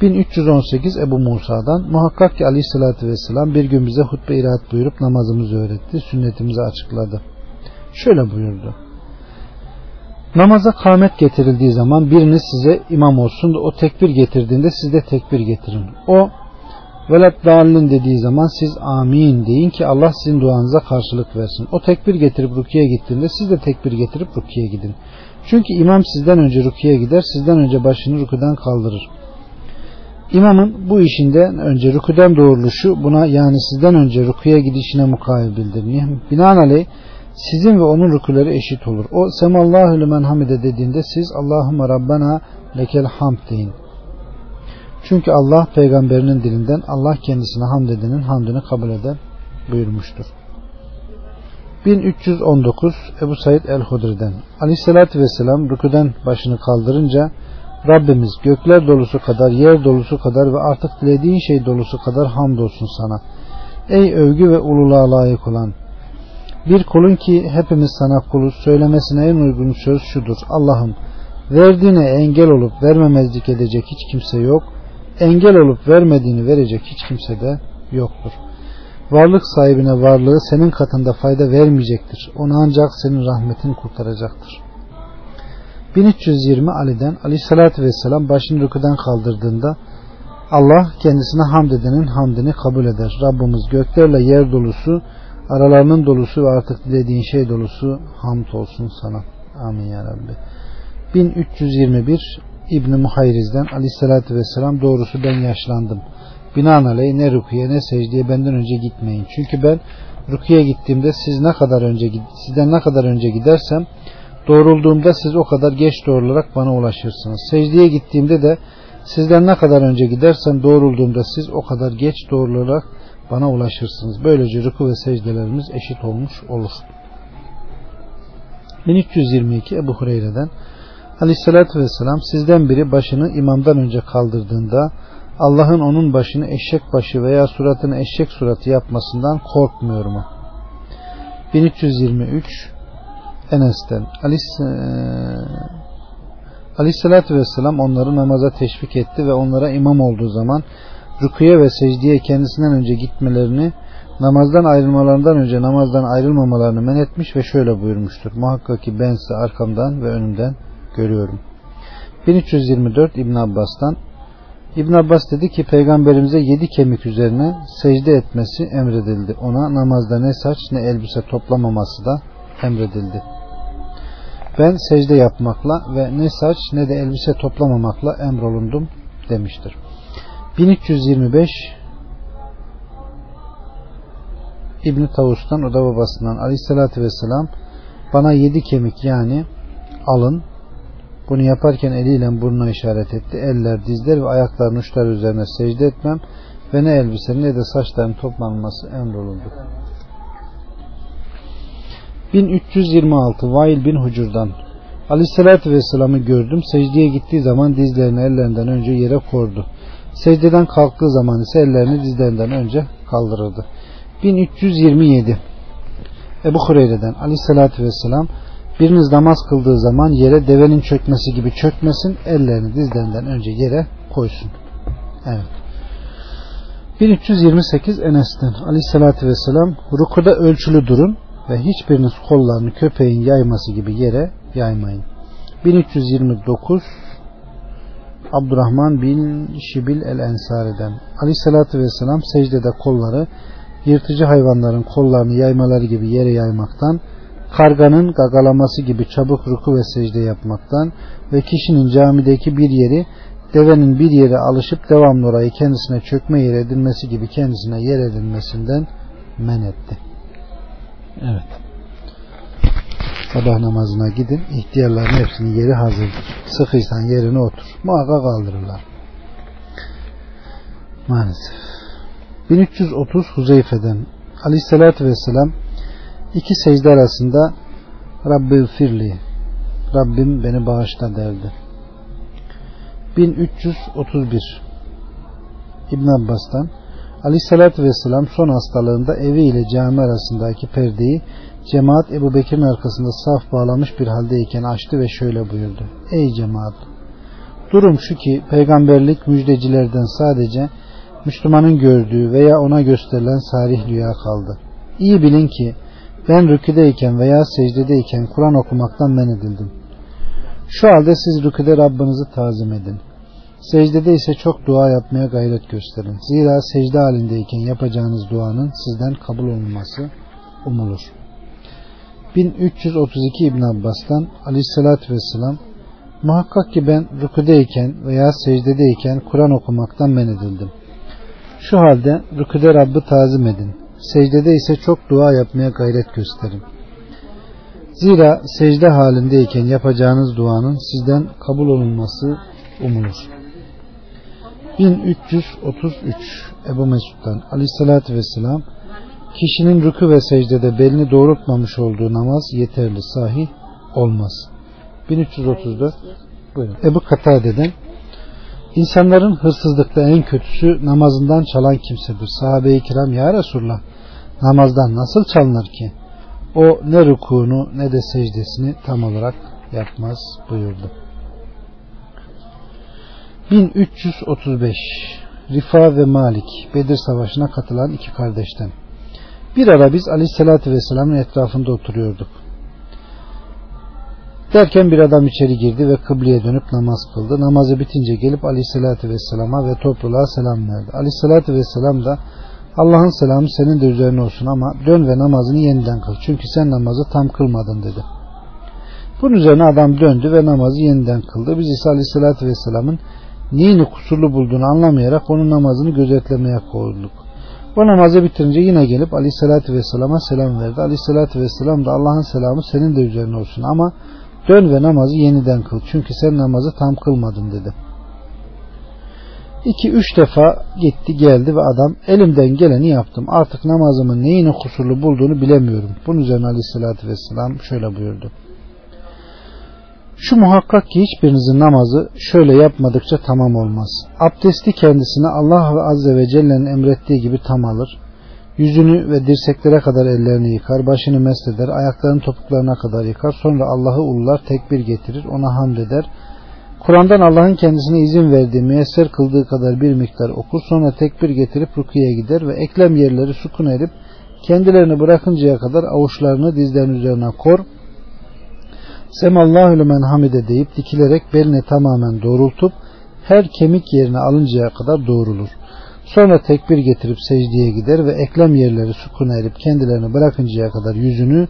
1318 Ebu Musa'dan muhakkak ki aleyhissalatü vesselam bir gün bize hutbe iraat buyurup namazımızı öğretti. Sünnetimizi açıkladı. Şöyle buyurdu. Namaza kâmet getirildiği zaman biriniz size imam olsun da o tekbir getirdiğinde siz de tekbir getirin. O velat dallin dediği zaman siz amin deyin ki Allah sizin duanıza karşılık versin. O tekbir getirip rukiye gittiğinde siz de tekbir getirip rukiye gidin. Çünkü imam sizden önce rukiye gider, sizden önce başını rukudan kaldırır. İmamın bu işinden önce rüküden doğruluşu buna yani sizden önce rüküye gidişine mukabildir. Binaenaleyh sizin ve onun rüküleri eşit olur. O semallahu lümen hamide dediğinde siz Allahümme Rabbena lekel hamd deyin. Çünkü Allah peygamberinin dilinden Allah kendisine hamd edenin hamdını kabul eder buyurmuştur. 1319 Ebu Said el-Hudri'den Aleyhisselatü Vesselam rüküden başını kaldırınca Rabbimiz gökler dolusu kadar, yer dolusu kadar ve artık dilediğin şey dolusu kadar hamdolsun sana. Ey övgü ve ululuğa layık olan. Bir kulun ki hepimiz sana kuluz söylemesine en uygun söz şudur. Allah'ım verdiğine engel olup vermemezlik edecek hiç kimse yok. Engel olup vermediğini verecek hiç kimse de yoktur. Varlık sahibine varlığı senin katında fayda vermeyecektir. Onu ancak senin rahmetin kurtaracaktır.'' 1320 Ali'den Aleyhisselatü Vesselam başını rükudan kaldırdığında Allah kendisine hamd edenin hamdini kabul eder. Rabbimiz göklerle yer dolusu, aralarının dolusu ve artık dilediğin şey dolusu hamd olsun sana. Amin ya Rabbi. 1321 İbni Muhayriz'den Aleyhisselatü Vesselam doğrusu ben yaşlandım. Binaenaleyh ne rüküye ne secdeye benden önce gitmeyin. Çünkü ben rüküye gittiğimde siz ne kadar önce sizden ne kadar önce gidersem Doğrulduğumda siz o kadar geç doğrularak bana ulaşırsınız. Secdeye gittiğimde de sizden ne kadar önce gidersem doğrulduğumda siz o kadar geç doğrularak bana ulaşırsınız. Böylece rüku ve secdelerimiz eşit olmuş olur. 1322 Ebu Hureyre'den Aleyhisselatü Vesselam sizden biri başını imamdan önce kaldırdığında Allah'ın onun başını eşek başı veya suratını eşek suratı yapmasından korkmuyor mu? 1323 Enes'ten e, Aleyhisselatü Vesselam onları namaza teşvik etti ve onlara imam olduğu zaman rüküye ve secdeye kendisinden önce gitmelerini namazdan ayrılmalarından önce namazdan ayrılmamalarını men etmiş ve şöyle buyurmuştur. Muhakkak ki ben size arkamdan ve önümden görüyorum. 1324 İbn Abbas'tan İbn Abbas dedi ki peygamberimize yedi kemik üzerine secde etmesi emredildi. Ona namazda ne saç ne elbise toplamaması da emredildi. Ben secde yapmakla ve ne saç ne de elbise toplamamakla emrolundum demiştir. 1325 İbn Tavus'tan o da babasından Aleyhisselatü Vesselam bana yedi kemik yani alın bunu yaparken eliyle burnuna işaret etti. Eller, dizler ve ayakların uçları üzerine secde etmem ve ne elbise ne de saçların toplanması emrolundu. 1326 Vail bin Hucur'dan Aleyhisselatü Vesselam'ı gördüm. Secdeye gittiği zaman dizlerini ellerinden önce yere kordu. Secdeden kalktığı zaman ise ellerini dizlerinden önce kaldırırdı. 1327 Ebu Hureyre'den Aleyhisselatü Vesselam Biriniz namaz kıldığı zaman yere devenin çökmesi gibi çökmesin. Ellerini dizlerinden önce yere koysun. Evet. 1328 Enes'ten Aleyhisselatü Vesselam rukuda ölçülü durun ve hiçbiriniz kollarını köpeğin yayması gibi yere yaymayın. 1329 Abdurrahman bin Şibil el-Ensari'den Aleyhisselatü Vesselam secdede kolları yırtıcı hayvanların kollarını yaymaları gibi yere yaymaktan karganın gagalaması gibi çabuk ruku ve secde yapmaktan ve kişinin camideki bir yeri devenin bir yere alışıp devamlı orayı kendisine çökme yer edilmesi gibi kendisine yer edilmesinden men etti. Evet. Sabah namazına gidin. İhtiyarların hepsinin yeri hazırdır. Sıkıysan yerine otur. Muhakkak kaldırırlar. Maalesef. 1330 Huzeyfe'den Aleyhisselatü Vesselam iki secde arasında Rabbi firli Rabbim beni bağışla derdi. 1331 İbn Abbas'tan Aleyhisselatü Vesselam son hastalığında evi ile cami arasındaki perdeyi cemaat Ebu Bekir'in arkasında saf bağlamış bir haldeyken açtı ve şöyle buyurdu. Ey cemaat! Durum şu ki peygamberlik müjdecilerden sadece Müslümanın gördüğü veya ona gösterilen sarih rüya kaldı. İyi bilin ki ben rüküdeyken veya secdedeyken Kur'an okumaktan men edildim. Şu halde siz rüküde Rabbinizi tazim edin. Secdede ise çok dua yapmaya gayret gösterin. Zira secde halindeyken yapacağınız duanın sizden kabul olunması umulur. 1332 İbn Abbas'tan Aleyhisselatü Vesselam Muhakkak ki ben rüküdeyken veya secdedeyken Kur'an okumaktan men edildim. Şu halde rüküde Rabb'i tazim edin. Secdede ise çok dua yapmaya gayret gösterin. Zira secde halindeyken yapacağınız duanın sizden kabul olunması umulur. 1333 Ebu Mesud'dan Aleyhisselatü Vesselam kişinin rükü ve secdede belini doğrultmamış olduğu namaz yeterli sahih olmaz. 1334 Buyurun. Ebu Katade'den İnsanların hırsızlıkta en kötüsü namazından çalan kimsedir. Sahabe-i kiram ya Resulullah namazdan nasıl çalınır ki? O ne rukunu ne de secdesini tam olarak yapmaz buyurdu. 1335 Rifa ve Malik Bedir Savaşı'na katılan iki kardeşten. Bir ara biz Aleyhisselatü Vesselam'ın etrafında oturuyorduk. Derken bir adam içeri girdi ve kıbleye dönüp namaz kıldı. Namazı bitince gelip Aleyhisselatü Vesselam'a ve topluluğa selam verdi. Aleyhisselatü Vesselam da Allah'ın selamı senin de üzerine olsun ama dön ve namazını yeniden kıl. Çünkü sen namazı tam kılmadın dedi. Bunun üzerine adam döndü ve namazı yeniden kıldı. Biz ise Aleyhisselatü Vesselam'ın neyini kusurlu bulduğunu anlamayarak onun namazını gözetlemeye koyulduk. O namazı bitirince yine gelip Aleyhisselatü Vesselam'a selam verdi. Aleyhisselatü Vesselam da Allah'ın selamı senin de üzerine olsun ama dön ve namazı yeniden kıl. Çünkü sen namazı tam kılmadın dedi. İki üç defa gitti geldi ve adam elimden geleni yaptım. Artık namazımın neyini kusurlu bulduğunu bilemiyorum. Bunun üzerine aleyhissalatü vesselam şöyle buyurdu. Şu muhakkak ki hiçbirinizin namazı şöyle yapmadıkça tamam olmaz. Abdesti kendisine Allah ve Azze ve Celle'nin emrettiği gibi tam alır. Yüzünü ve dirseklere kadar ellerini yıkar, başını mest eder, ayaklarının topuklarına kadar yıkar. Sonra Allah'ı ulular, tekbir getirir, ona hamd eder. Kur'an'dan Allah'ın kendisine izin verdiği, müyesser kıldığı kadar bir miktar okur. Sonra tekbir getirip rukiye gider ve eklem yerleri sukun edip kendilerini bırakıncaya kadar avuçlarını dizlerin üzerine kor. Semallahu lümen hamide deyip dikilerek belini tamamen doğrultup her kemik yerine alıncaya kadar doğrulur. Sonra tekbir getirip secdeye gider ve eklem yerleri sukuna erip kendilerini bırakıncaya kadar yüzünü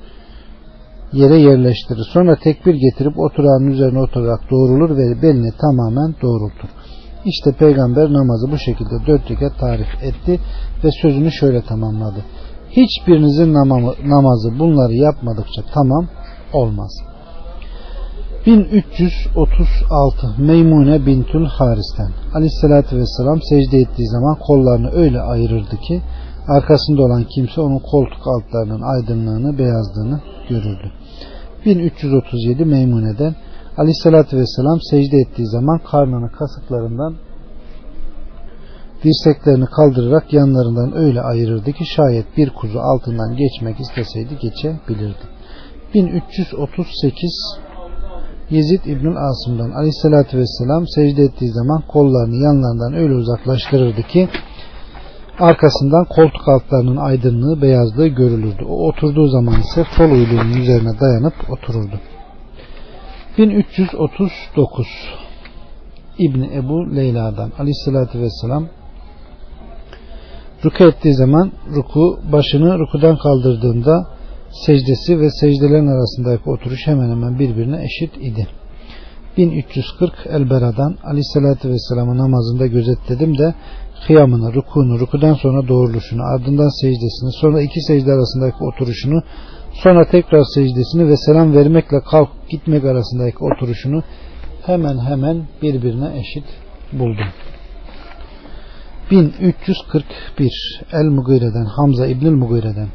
yere yerleştirir. Sonra tekbir getirip oturağın üzerine oturarak doğrulur ve belini tamamen doğrultur. İşte peygamber namazı bu şekilde dört rekat tarif etti ve sözünü şöyle tamamladı. Hiçbirinizin namazı bunları yapmadıkça tamam olmaz. 1336 Meymune bintül Haris'ten Aleyhisselatü Vesselam secde ettiği zaman kollarını öyle ayırırdı ki arkasında olan kimse onun koltuk altlarının aydınlığını beyazlığını görürdü. 1337 Meymune'den Aleyhisselatü Vesselam secde ettiği zaman karnını kasıklarından dirseklerini kaldırarak yanlarından öyle ayırırdı ki şayet bir kuzu altından geçmek isteseydi geçebilirdi. 1338 Yezid İbnül Asım'dan aleyhissalatü vesselam secde ettiği zaman kollarını yanlarından öyle uzaklaştırırdı ki arkasından koltuk altlarının aydınlığı beyazlığı görülürdü. O oturduğu zaman ise sol uyluğunun üzerine dayanıp otururdu. 1339 İbni Ebu Leyla'dan aleyhissalatü vesselam ruku ettiği zaman ruku başını rukudan kaldırdığında secdesi ve secdelerin arasındaki oturuş hemen hemen birbirine eşit idi. 1340 Elbera'dan Aleyhisselatü Vesselam'ın namazında gözetledim de kıyamını, rukunu, rukudan sonra doğruluşunu, ardından secdesini, sonra iki secde arasındaki oturuşunu, sonra tekrar secdesini ve selam vermekle kalk gitmek arasındaki oturuşunu hemen hemen birbirine eşit buldum. 1341 El-Mugire'den Hamza İbnül Mugire'den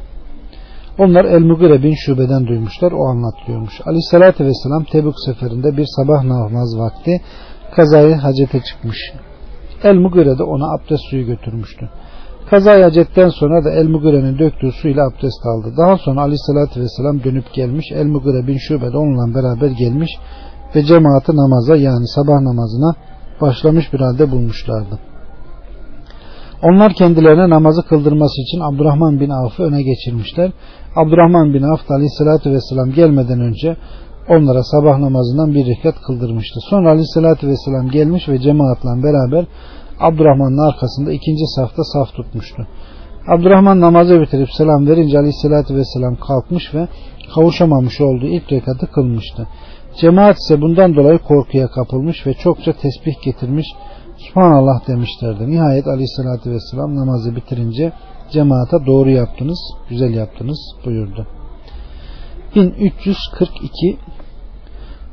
onlar El-Mugire bin Şube'den duymuşlar. O anlatıyormuş. Aleyhissalatü Vesselam Tebük seferinde bir sabah namaz vakti kazayı hacete çıkmış. El-Mugire de ona abdest suyu götürmüştü. Kazayı hacetten sonra da El-Mugire'nin döktüğü suyla abdest aldı. Daha sonra Aleyhissalatü Vesselam dönüp gelmiş. El-Mugire bin Şube de onunla beraber gelmiş ve cemaati namaza yani sabah namazına başlamış bir halde bulmuşlardı. Onlar kendilerine namazı kıldırması için Abdurrahman bin Avf'ı öne geçirmişler. Abdurrahman bin Avf aleyhissalatü vesselam gelmeden önce onlara sabah namazından bir rekat kıldırmıştı. Sonra aleyhissalatü vesselam gelmiş ve cemaatle beraber Abdurrahman'ın arkasında ikinci safta saf tutmuştu. Abdurrahman namazı bitirip selam verince aleyhissalatü vesselam kalkmış ve kavuşamamış olduğu ilk rekatı kılmıştı. Cemaat ise bundan dolayı korkuya kapılmış ve çokça tesbih getirmiş Subhanallah demişlerdi. Nihayet aleyhissalatü vesselam namazı bitirince cemaate doğru yaptınız, güzel yaptınız buyurdu. 1342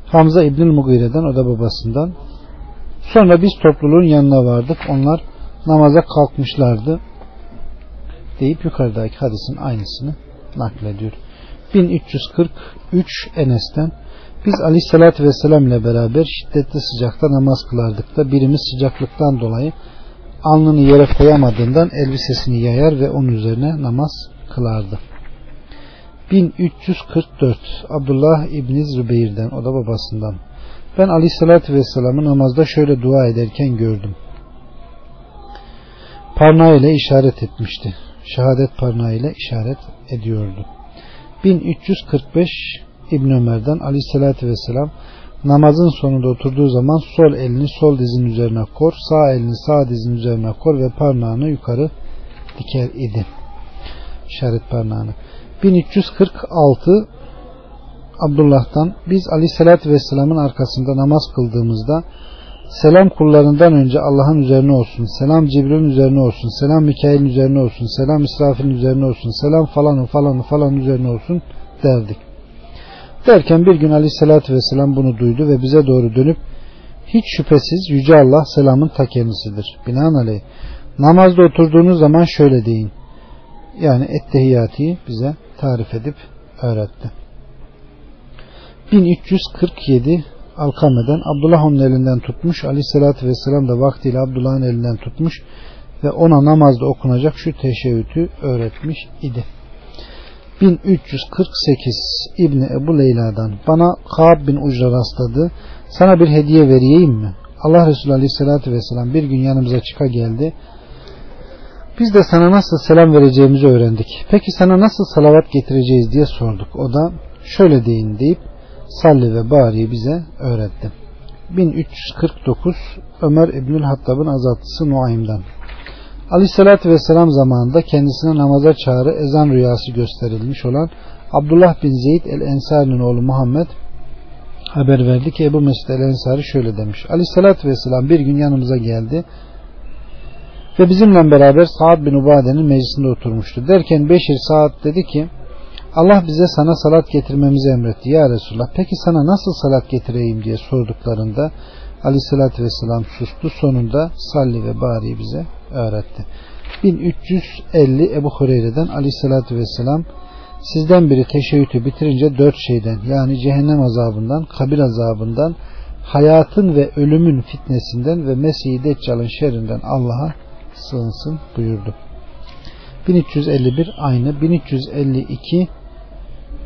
Hamza İbnül Mugire'den o da babasından sonra biz topluluğun yanına vardık. Onlar namaza kalkmışlardı deyip yukarıdaki hadisin aynısını naklediyor. 1343 Enes'ten biz aleyhissalatü vesselam ile beraber şiddetli sıcakta namaz kılardık da birimiz sıcaklıktan dolayı alnını yere koyamadığından elbisesini yayar ve onun üzerine namaz kılardı. 1344 Abdullah İbni Zübeyir'den o da babasından ben aleyhissalatü vesselam'ı namazda şöyle dua ederken gördüm. Parnağı ile işaret etmişti. Şehadet parnağı ile işaret ediyordu. 1345 İbn Ömer'den aleyhissalatü vesselam namazın sonunda oturduğu zaman sol elini sol dizin üzerine kor, sağ elini sağ dizin üzerine kor ve parmağını yukarı diker idi. İşaret parmağını. 1346 Abdullah'tan biz aleyhissalatü vesselamın arkasında namaz kıldığımızda selam kullarından önce Allah'ın üzerine olsun, selam Cibril'in üzerine olsun, selam Mikail'in üzerine olsun, selam İsrafil'in üzerine olsun, selam falanın falanın falan üzerine olsun derdik. Derken bir gün aleyhissalatü vesselam bunu duydu ve bize doğru dönüp hiç şüphesiz Yüce Allah selamın ta kendisidir. Binaenaleyh namazda oturduğunuz zaman şöyle deyin. Yani ettehiyatiyi bize tarif edip öğretti. 1347 Alkame'den Abdullah elinden tutmuş. Aleyhissalatü vesselam da vaktiyle Abdullah'ın elinden tutmuş ve ona namazda okunacak şu teşebbütü öğretmiş idi. 1348 İbni Ebu Leyla'dan bana Kaab bin Ucra rastladı. Sana bir hediye vereyim mi? Allah Resulü Aleyhisselatü Vesselam bir gün yanımıza çıka geldi. Biz de sana nasıl selam vereceğimizi öğrendik. Peki sana nasıl salavat getireceğiz diye sorduk. O da şöyle deyin deyip salli ve bariyi bize öğretti. 1349 Ömer İbnül Hattab'ın azatlısı Nuaym'dan. Aleyhissalatü Vesselam zamanında kendisine namaza çağrı ezan rüyası gösterilmiş olan Abdullah bin Zeyd el-Ensari'nin oğlu Muhammed haber verdi ki Ebu Mesud el-Ensari şöyle demiş. Aleyhissalatü Vesselam bir gün yanımıza geldi ve bizimle beraber Saad bin Ubade'nin meclisinde oturmuştu. Derken Beşir Saad dedi ki Allah bize sana salat getirmemizi emretti ya Resulullah. Peki sana nasıl salat getireyim diye sorduklarında Aleyhissalatü Vesselam sustu. Sonunda salli ve bari bize öğretti. 1350 Ebu Hureyre'den Aleyhissalatü Vesselam sizden biri teşeğütü bitirince dört şeyden yani cehennem azabından, kabir azabından, hayatın ve ölümün fitnesinden ve Mesih-i Deccal'ın şerrinden Allah'a sığınsın buyurdu. 1351 aynı 1352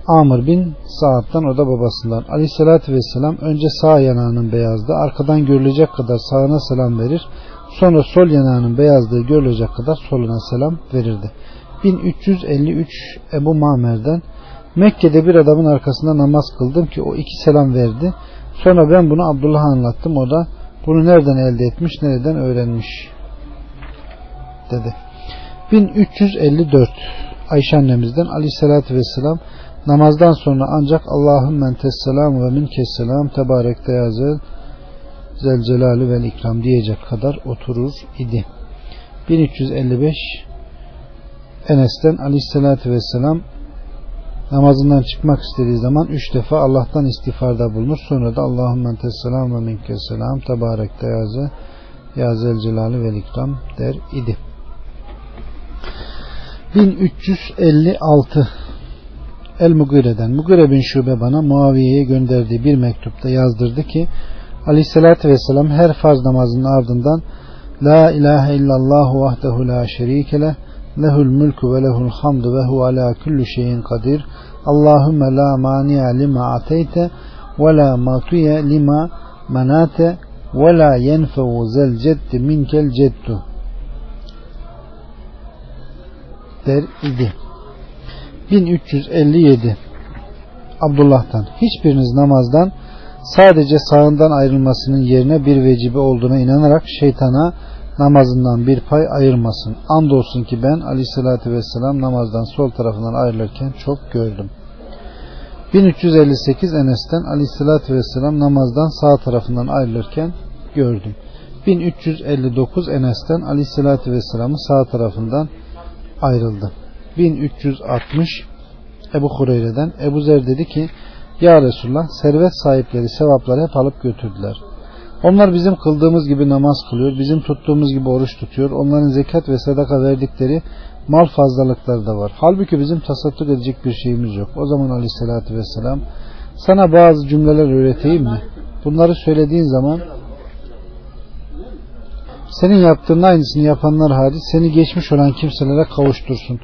Amr bin Sa'd'dan o da babasından. Aleyhissalatü vesselam önce sağ yanağının beyazdı. Arkadan görülecek kadar sağına selam verir. Sonra sol yanağının beyazlığı görülecek kadar soluna selam verirdi. 1353 Ebu Mamer'den Mekke'de bir adamın arkasında namaz kıldım ki o iki selam verdi. Sonra ben bunu Abdullah'a anlattım. O da bunu nereden elde etmiş, nereden öğrenmiş dedi. 1354 Ayşe annemizden aleyhissalatü vesselam namazdan sonra ancak Allah'ın men tesselam ve min kesselam tebarekte yazel zel celali vel ikram diyecek kadar oturur idi. 1355 Enes'ten aleyhissalatü vesselam namazından çıkmak istediği zaman üç defa Allah'tan istiğfarda bulunur. Sonra da Allahümme tesselam ve minkesselam tebarekte yaze yazel celali vel ikram der idi. 1356 El Mugire'den Mugire bin Şube bana Muaviye'ye gönderdiği bir mektupta yazdırdı ki Aleyhisselatü Vesselam her farz namazının ardından La ilahe illallah vahdehu la şerike lehul mulku ve lehul hamdu ve hu ala kulli şeyin kadir. Allahümme la mani'a lima ateyte ve la matuye lima manate ve la yenfevu zel ceddi minkel ceddu. Der idi. 1357 Abdullah'tan hiçbiriniz namazdan sadece sağından ayrılmasının yerine bir vecibe olduğuna inanarak şeytana namazından bir pay ayırmasın. Andolsun ki ben aleyhissalatü vesselam namazdan sol tarafından ayrılırken çok gördüm. 1358 Enes'ten aleyhissalatü vesselam namazdan sağ tarafından ayrılırken gördüm. 1359 Enes'ten aleyhissalatü vesselamın sağ tarafından ayrıldı. 1360 Ebu Hureyre'den Ebu Zer dedi ki Ya Resulullah servet sahipleri sevapları hep alıp götürdüler. Onlar bizim kıldığımız gibi namaz kılıyor, bizim tuttuğumuz gibi oruç tutuyor. Onların zekat ve sadaka verdikleri mal fazlalıkları da var. Halbuki bizim tasadduk edecek bir şeyimiz yok. O zaman aleyhissalatü vesselam sana bazı cümleler öğreteyim mi? Bunları söylediğin zaman senin yaptığın aynısını yapanlar hariç seni geçmiş olan kimselere kavuştursun.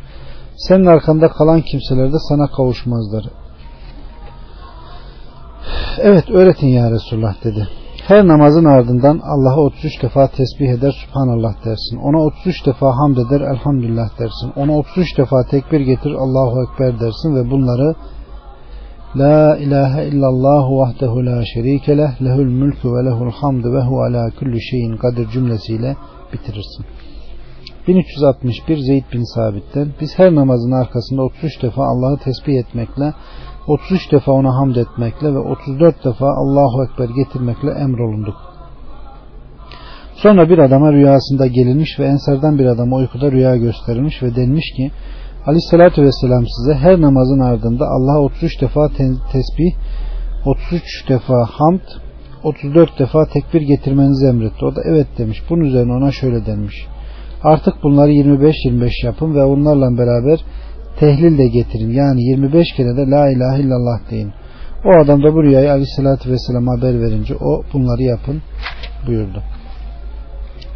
Senin arkanda kalan kimseler de sana kavuşmazlar. Evet öğretin ya Resulullah dedi. Her namazın ardından Allah'a 33 defa tesbih eder Subhanallah dersin. Ona 33 defa hamd eder Elhamdülillah dersin. Ona 33 defa tekbir getir Allahu Ekber dersin ve bunları La ilahe illallah vahdehu la şerike leh lehul mulku ve lehul hamdu ve hu ala kulli şeyin kadir cümlesiyle bitirirsin. 1361 Zeyd bin Sabit'ten biz her namazın arkasında 33 defa Allah'ı tesbih etmekle 33 defa ona hamd etmekle ve 34 defa Allahu Ekber getirmekle emrolunduk. Sonra bir adama rüyasında gelinmiş ve ensardan bir adama uykuda rüya gösterilmiş ve denmiş ki Aleyhissalatü vesselam size her namazın ardında Allah'a 33 defa tesbih, 33 defa hamd, 34 defa tekbir getirmenizi emretti. O da evet demiş. Bunun üzerine ona şöyle denmiş. Artık bunları 25-25 yapın ve onlarla beraber tehlil de getirin. Yani 25 kere de la ilahe illallah deyin. O adam da bu rüyayı aleyhissalatü vesselam haber verince o bunları yapın buyurdu.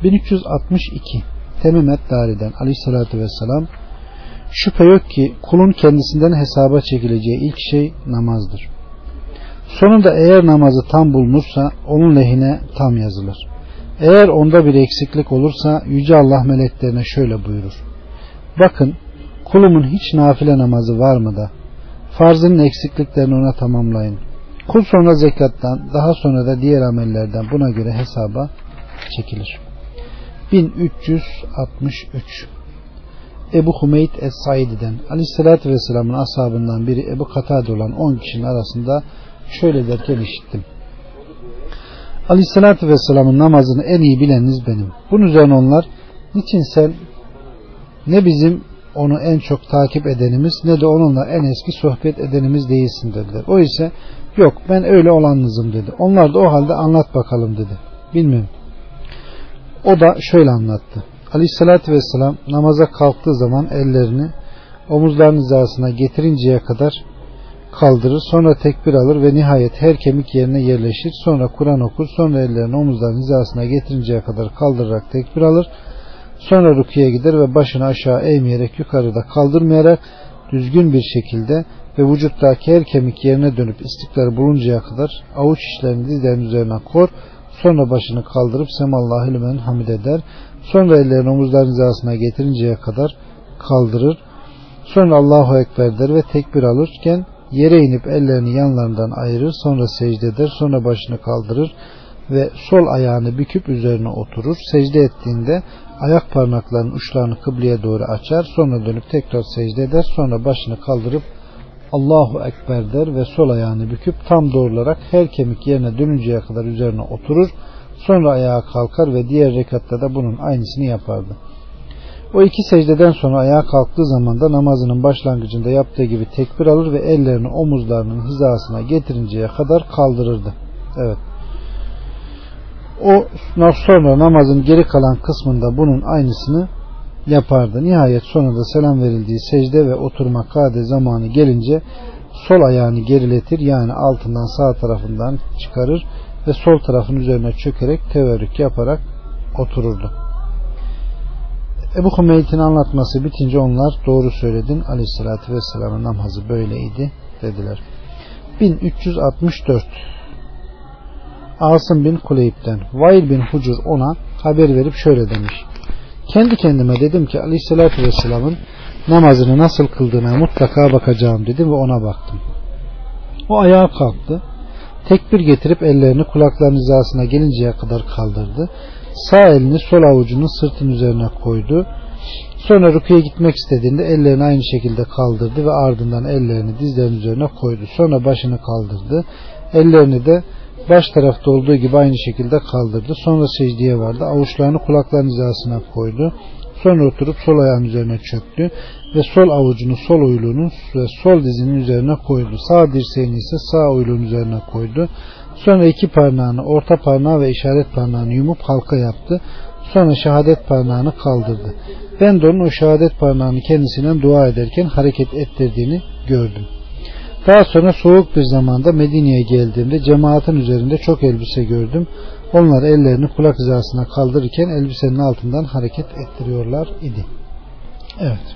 1362 Temim et Dari'den aleyhissalatü vesselam Şüphe yok ki kulun kendisinden hesaba çekileceği ilk şey namazdır. Sonunda eğer namazı tam bulunursa onun lehine tam yazılır. Eğer onda bir eksiklik olursa Yüce Allah meleklerine şöyle buyurur. Bakın kulumun hiç nafile namazı var mı da farzının eksikliklerini ona tamamlayın. Kul sonra zekattan daha sonra da diğer amellerden buna göre hesaba çekilir. 1363 Ebu Humeyd Es-Saidi'den Aleyhisselatü Vesselam'ın ashabından biri Ebu Katade olan 10 kişinin arasında şöyle derken işittim. Aleyhisselatü Vesselam'ın namazını en iyi bileniniz benim. Bunun üzerine onlar niçin sen ne bizim onu en çok takip edenimiz ne de onunla en eski sohbet edenimiz değilsin dediler. O ise yok ben öyle olanınızım dedi. Onlar da o halde anlat bakalım dedi. Bilmiyorum. O da şöyle anlattı. Aleyhissalatü vesselam namaza kalktığı zaman ellerini omuzların hizasına getirinceye kadar kaldırır. Sonra tekbir alır ve nihayet her kemik yerine yerleşir. Sonra Kur'an okur. Sonra ellerini omuzların hizasına getirinceye kadar kaldırarak tekbir alır. Sonra rukiye gider ve başını aşağı eğmeyerek yukarıda kaldırmayarak düzgün bir şekilde ve vücuttaki her kemik yerine dönüp istikrar buluncaya kadar avuç içlerini dizlerin üzerine kor. Sonra başını kaldırıp Semallahu limen hamid eder. Sonra ellerini omuzların hizasına getirinceye kadar kaldırır. Sonra Allahu Ekber der ve tekbir alırken yere inip ellerini yanlarından ayırır. Sonra secde eder. Sonra başını kaldırır ve sol ayağını büküp üzerine oturur. Secde ettiğinde ayak parmaklarının uçlarını kıbleye doğru açar. Sonra dönüp tekrar secde eder. Sonra başını kaldırıp Allahu Ekber der ve sol ayağını büküp tam doğrularak her kemik yerine dönünceye kadar üzerine oturur. Sonra ayağa kalkar ve diğer rekatta da bunun aynısını yapardı. O iki secdeden sonra ayağa kalktığı zaman da namazının başlangıcında yaptığı gibi tekbir alır ve ellerini omuzlarının hizasına getirinceye kadar kaldırırdı. Evet. O sonra namazın geri kalan kısmında bunun aynısını yapardı. Nihayet sonunda selam verildiği secde ve oturma kade zamanı gelince sol ayağını geriletir yani altından sağ tarafından çıkarır ve sol tarafın üzerine çökerek teverrük yaparak otururdu. Ebu Hümeyt'in anlatması bitince onlar doğru söyledin aleyhissalatü vesselamın namazı böyleydi dediler. 1364 Asım bin Kuleyb'den Vail bin Hucur ona haber verip şöyle demiş. Kendi kendime dedim ki aleyhissalatü vesselamın namazını nasıl kıldığına mutlaka bakacağım dedim ve ona baktım. O ayağa kalktı. Tekbir getirip ellerini kulaklarının hizasına gelinceye kadar kaldırdı. Sağ elini sol avucunun sırtın üzerine koydu. Sonra rukuya gitmek istediğinde ellerini aynı şekilde kaldırdı ve ardından ellerini dizlerin üzerine koydu. Sonra başını kaldırdı. Ellerini de baş tarafta olduğu gibi aynı şekilde kaldırdı. Sonra secdeye vardı. Avuçlarını kulakların hizasına koydu. Sonra oturup sol ayağın üzerine çöktü ve sol avucunu sol uyluğunun ve sol dizinin üzerine koydu. Sağ dirseğini ise sağ uyluğun üzerine koydu. Sonra iki parmağını orta parmağı ve işaret parmağını yumup halka yaptı. Sonra şehadet parmağını kaldırdı. Ben de onun o şehadet parmağını kendisinden dua ederken hareket ettirdiğini gördüm. Daha sonra soğuk bir zamanda Medine'ye geldiğimde cemaatin üzerinde çok elbise gördüm. Onlar ellerini kulak hizasına kaldırırken elbisenin altından hareket ettiriyorlar idi. Evet.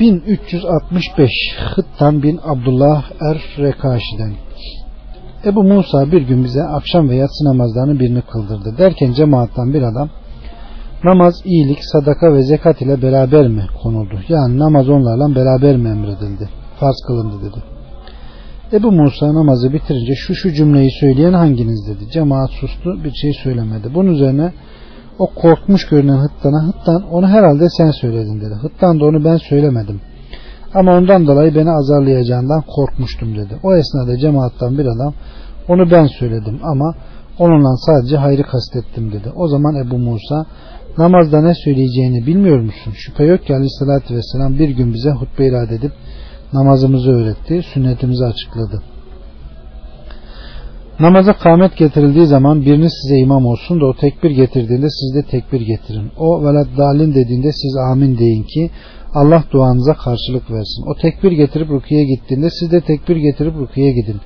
1365 Hıttan bin Abdullah Er Rekaşi'den Ebu Musa bir gün bize akşam ve yatsı namazlarının birini kıldırdı. Derken cemaattan bir adam namaz, iyilik, sadaka ve zekat ile beraber mi konuldu? Yani namaz onlarla beraber mi emredildi? Farz kılındı dedi. Ebu Musa namazı bitirince şu şu cümleyi söyleyen hanginiz dedi. Cemaat sustu bir şey söylemedi. Bunun üzerine o korkmuş görünen Hıttan'a Hıttan onu herhalde sen söyledin dedi. Hıttan da onu ben söylemedim. Ama ondan dolayı beni azarlayacağından korkmuştum dedi. O esnada cemaattan bir adam onu ben söyledim ama onunla sadece hayrı kastettim dedi. O zaman Ebu Musa namazda ne söyleyeceğini bilmiyor musun? Şüphe yok ki aleyhissalatü vesselam bir gün bize hutbe irade edip namazımızı öğretti, sünnetimizi açıkladı. Namaza kâmet getirildiği zaman biriniz size imam olsun da o tekbir getirdiğinde siz de tekbir getirin. O velad dalin dediğinde siz amin deyin ki Allah duanıza karşılık versin. O tekbir getirip rukiye gittiğinde siz de tekbir getirip rukiye gidin.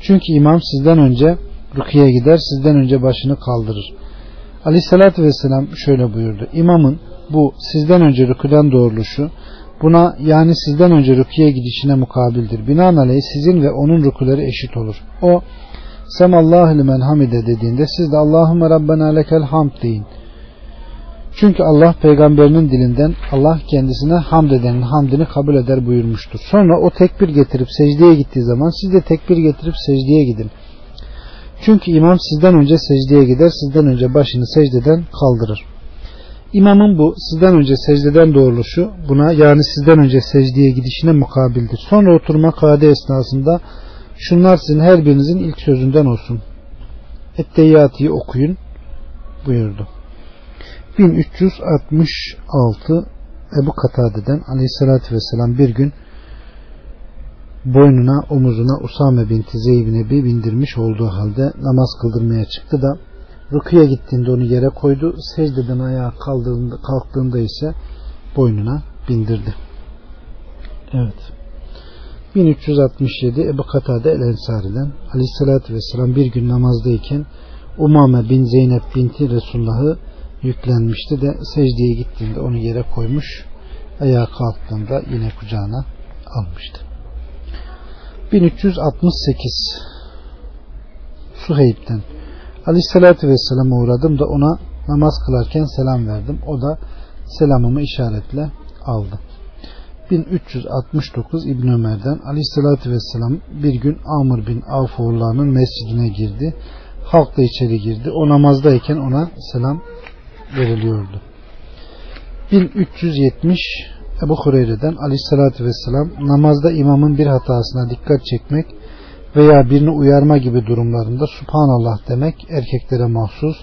Çünkü imam sizden önce rukiye gider, sizden önce başını kaldırır. Aleyhissalatü vesselam şöyle buyurdu. İmamın bu sizden önce rüküden doğruluşu buna yani sizden önce rüküye gidişine mukabildir. Binaenaleyh sizin ve onun rüküleri eşit olur. O Semallahu limen hamide dediğinde siz de Allahümme Rabbena lekel hamd deyin. Çünkü Allah peygamberinin dilinden Allah kendisine hamd edenin hamdini kabul eder buyurmuştur. Sonra o tekbir getirip secdeye gittiği zaman siz de tekbir getirip secdeye gidin. Çünkü imam sizden önce secdeye gider, sizden önce başını secdeden kaldırır. İmamın bu sizden önce secdeden doğruluşu buna yani sizden önce secdeye gidişine mukabildir. Sonra oturma kade esnasında şunlar sizin her birinizin ilk sözünden olsun. Etteyyati'yi okuyun buyurdu. 1366 Ebu Katade'den aleyhissalatü vesselam bir gün boynuna omuzuna Usame binti Zeyb'ine bir bindirmiş olduğu halde namaz kıldırmaya çıktı da Rukiye gittiğinde onu yere koydu. Secdeden ayağa kaldığında, kalktığında ise boynuna bindirdi. Evet. 1367 Ebu Katade El Ensari'den Aleyhisselatü Vesselam bir gün namazdayken Umame bin Zeynep binti Resulullah'ı yüklenmişti de secdeye gittiğinde onu yere koymuş ayağa kalktığında yine kucağına almıştı. 1368 Suheyb'den Aleyhisselatü Vesselam'a uğradım da ona namaz kılarken selam verdim. O da selamımı işaretle aldı. 1369 İbn Ömer'den Aleyhisselatü Vesselam bir gün Amr bin Avf oğullarının mescidine girdi. Halk da içeri girdi. O namazdayken ona selam veriliyordu. 1370 Ebu Hureyre'den Aleyhisselatü Vesselam namazda imamın bir hatasına dikkat çekmek veya birini uyarma gibi durumlarında Subhanallah demek erkeklere mahsus,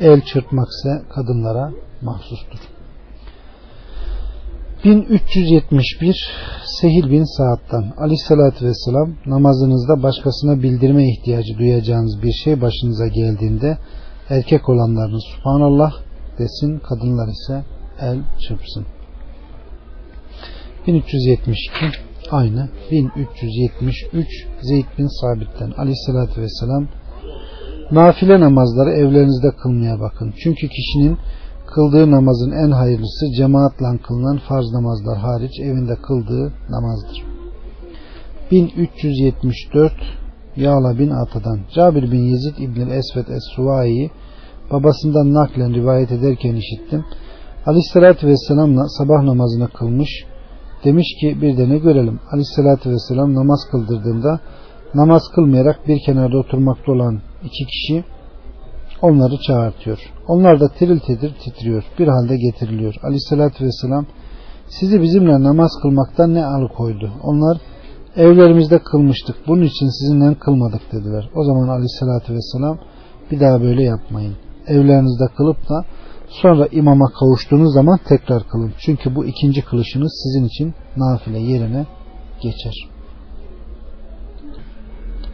el çırpmak ise kadınlara mahsustur. 1371 Sehil bin Saad'dan Aleyhisselatü Vesselam namazınızda başkasına bildirme ihtiyacı duyacağınız bir şey başınıza geldiğinde erkek olanlarınız Subhanallah desin, kadınlar ise el çırpsın. 1372 aynı 1373 Zeyd bin Sabit'ten aleyhissalatü vesselam nafile namazları evlerinizde kılmaya bakın. Çünkü kişinin kıldığı namazın en hayırlısı cemaatle kılınan farz namazlar hariç evinde kıldığı namazdır. 1374 Yağla bin Ata'dan Cabir bin Yezid İbn-i Esved Es-Suvai'yi babasından naklen rivayet ederken işittim. Aleyhissalatü Vesselam'la sabah namazını kılmış Demiş ki bir de ne görelim. Aleyhissalatü vesselam namaz kıldırdığında namaz kılmayarak bir kenarda oturmakta olan iki kişi onları çağırtıyor. Onlar da tiril titir titriyor. Bir halde getiriliyor. Aleyhissalatü vesselam sizi bizimle namaz kılmaktan ne alıkoydu? Onlar evlerimizde kılmıştık. Bunun için sizinle kılmadık dediler. O zaman aleyhissalatü vesselam bir daha böyle yapmayın. Evlerinizde kılıp da Sonra imama kavuştuğunuz zaman tekrar kılın. Çünkü bu ikinci kılışınız sizin için nafile yerine geçer.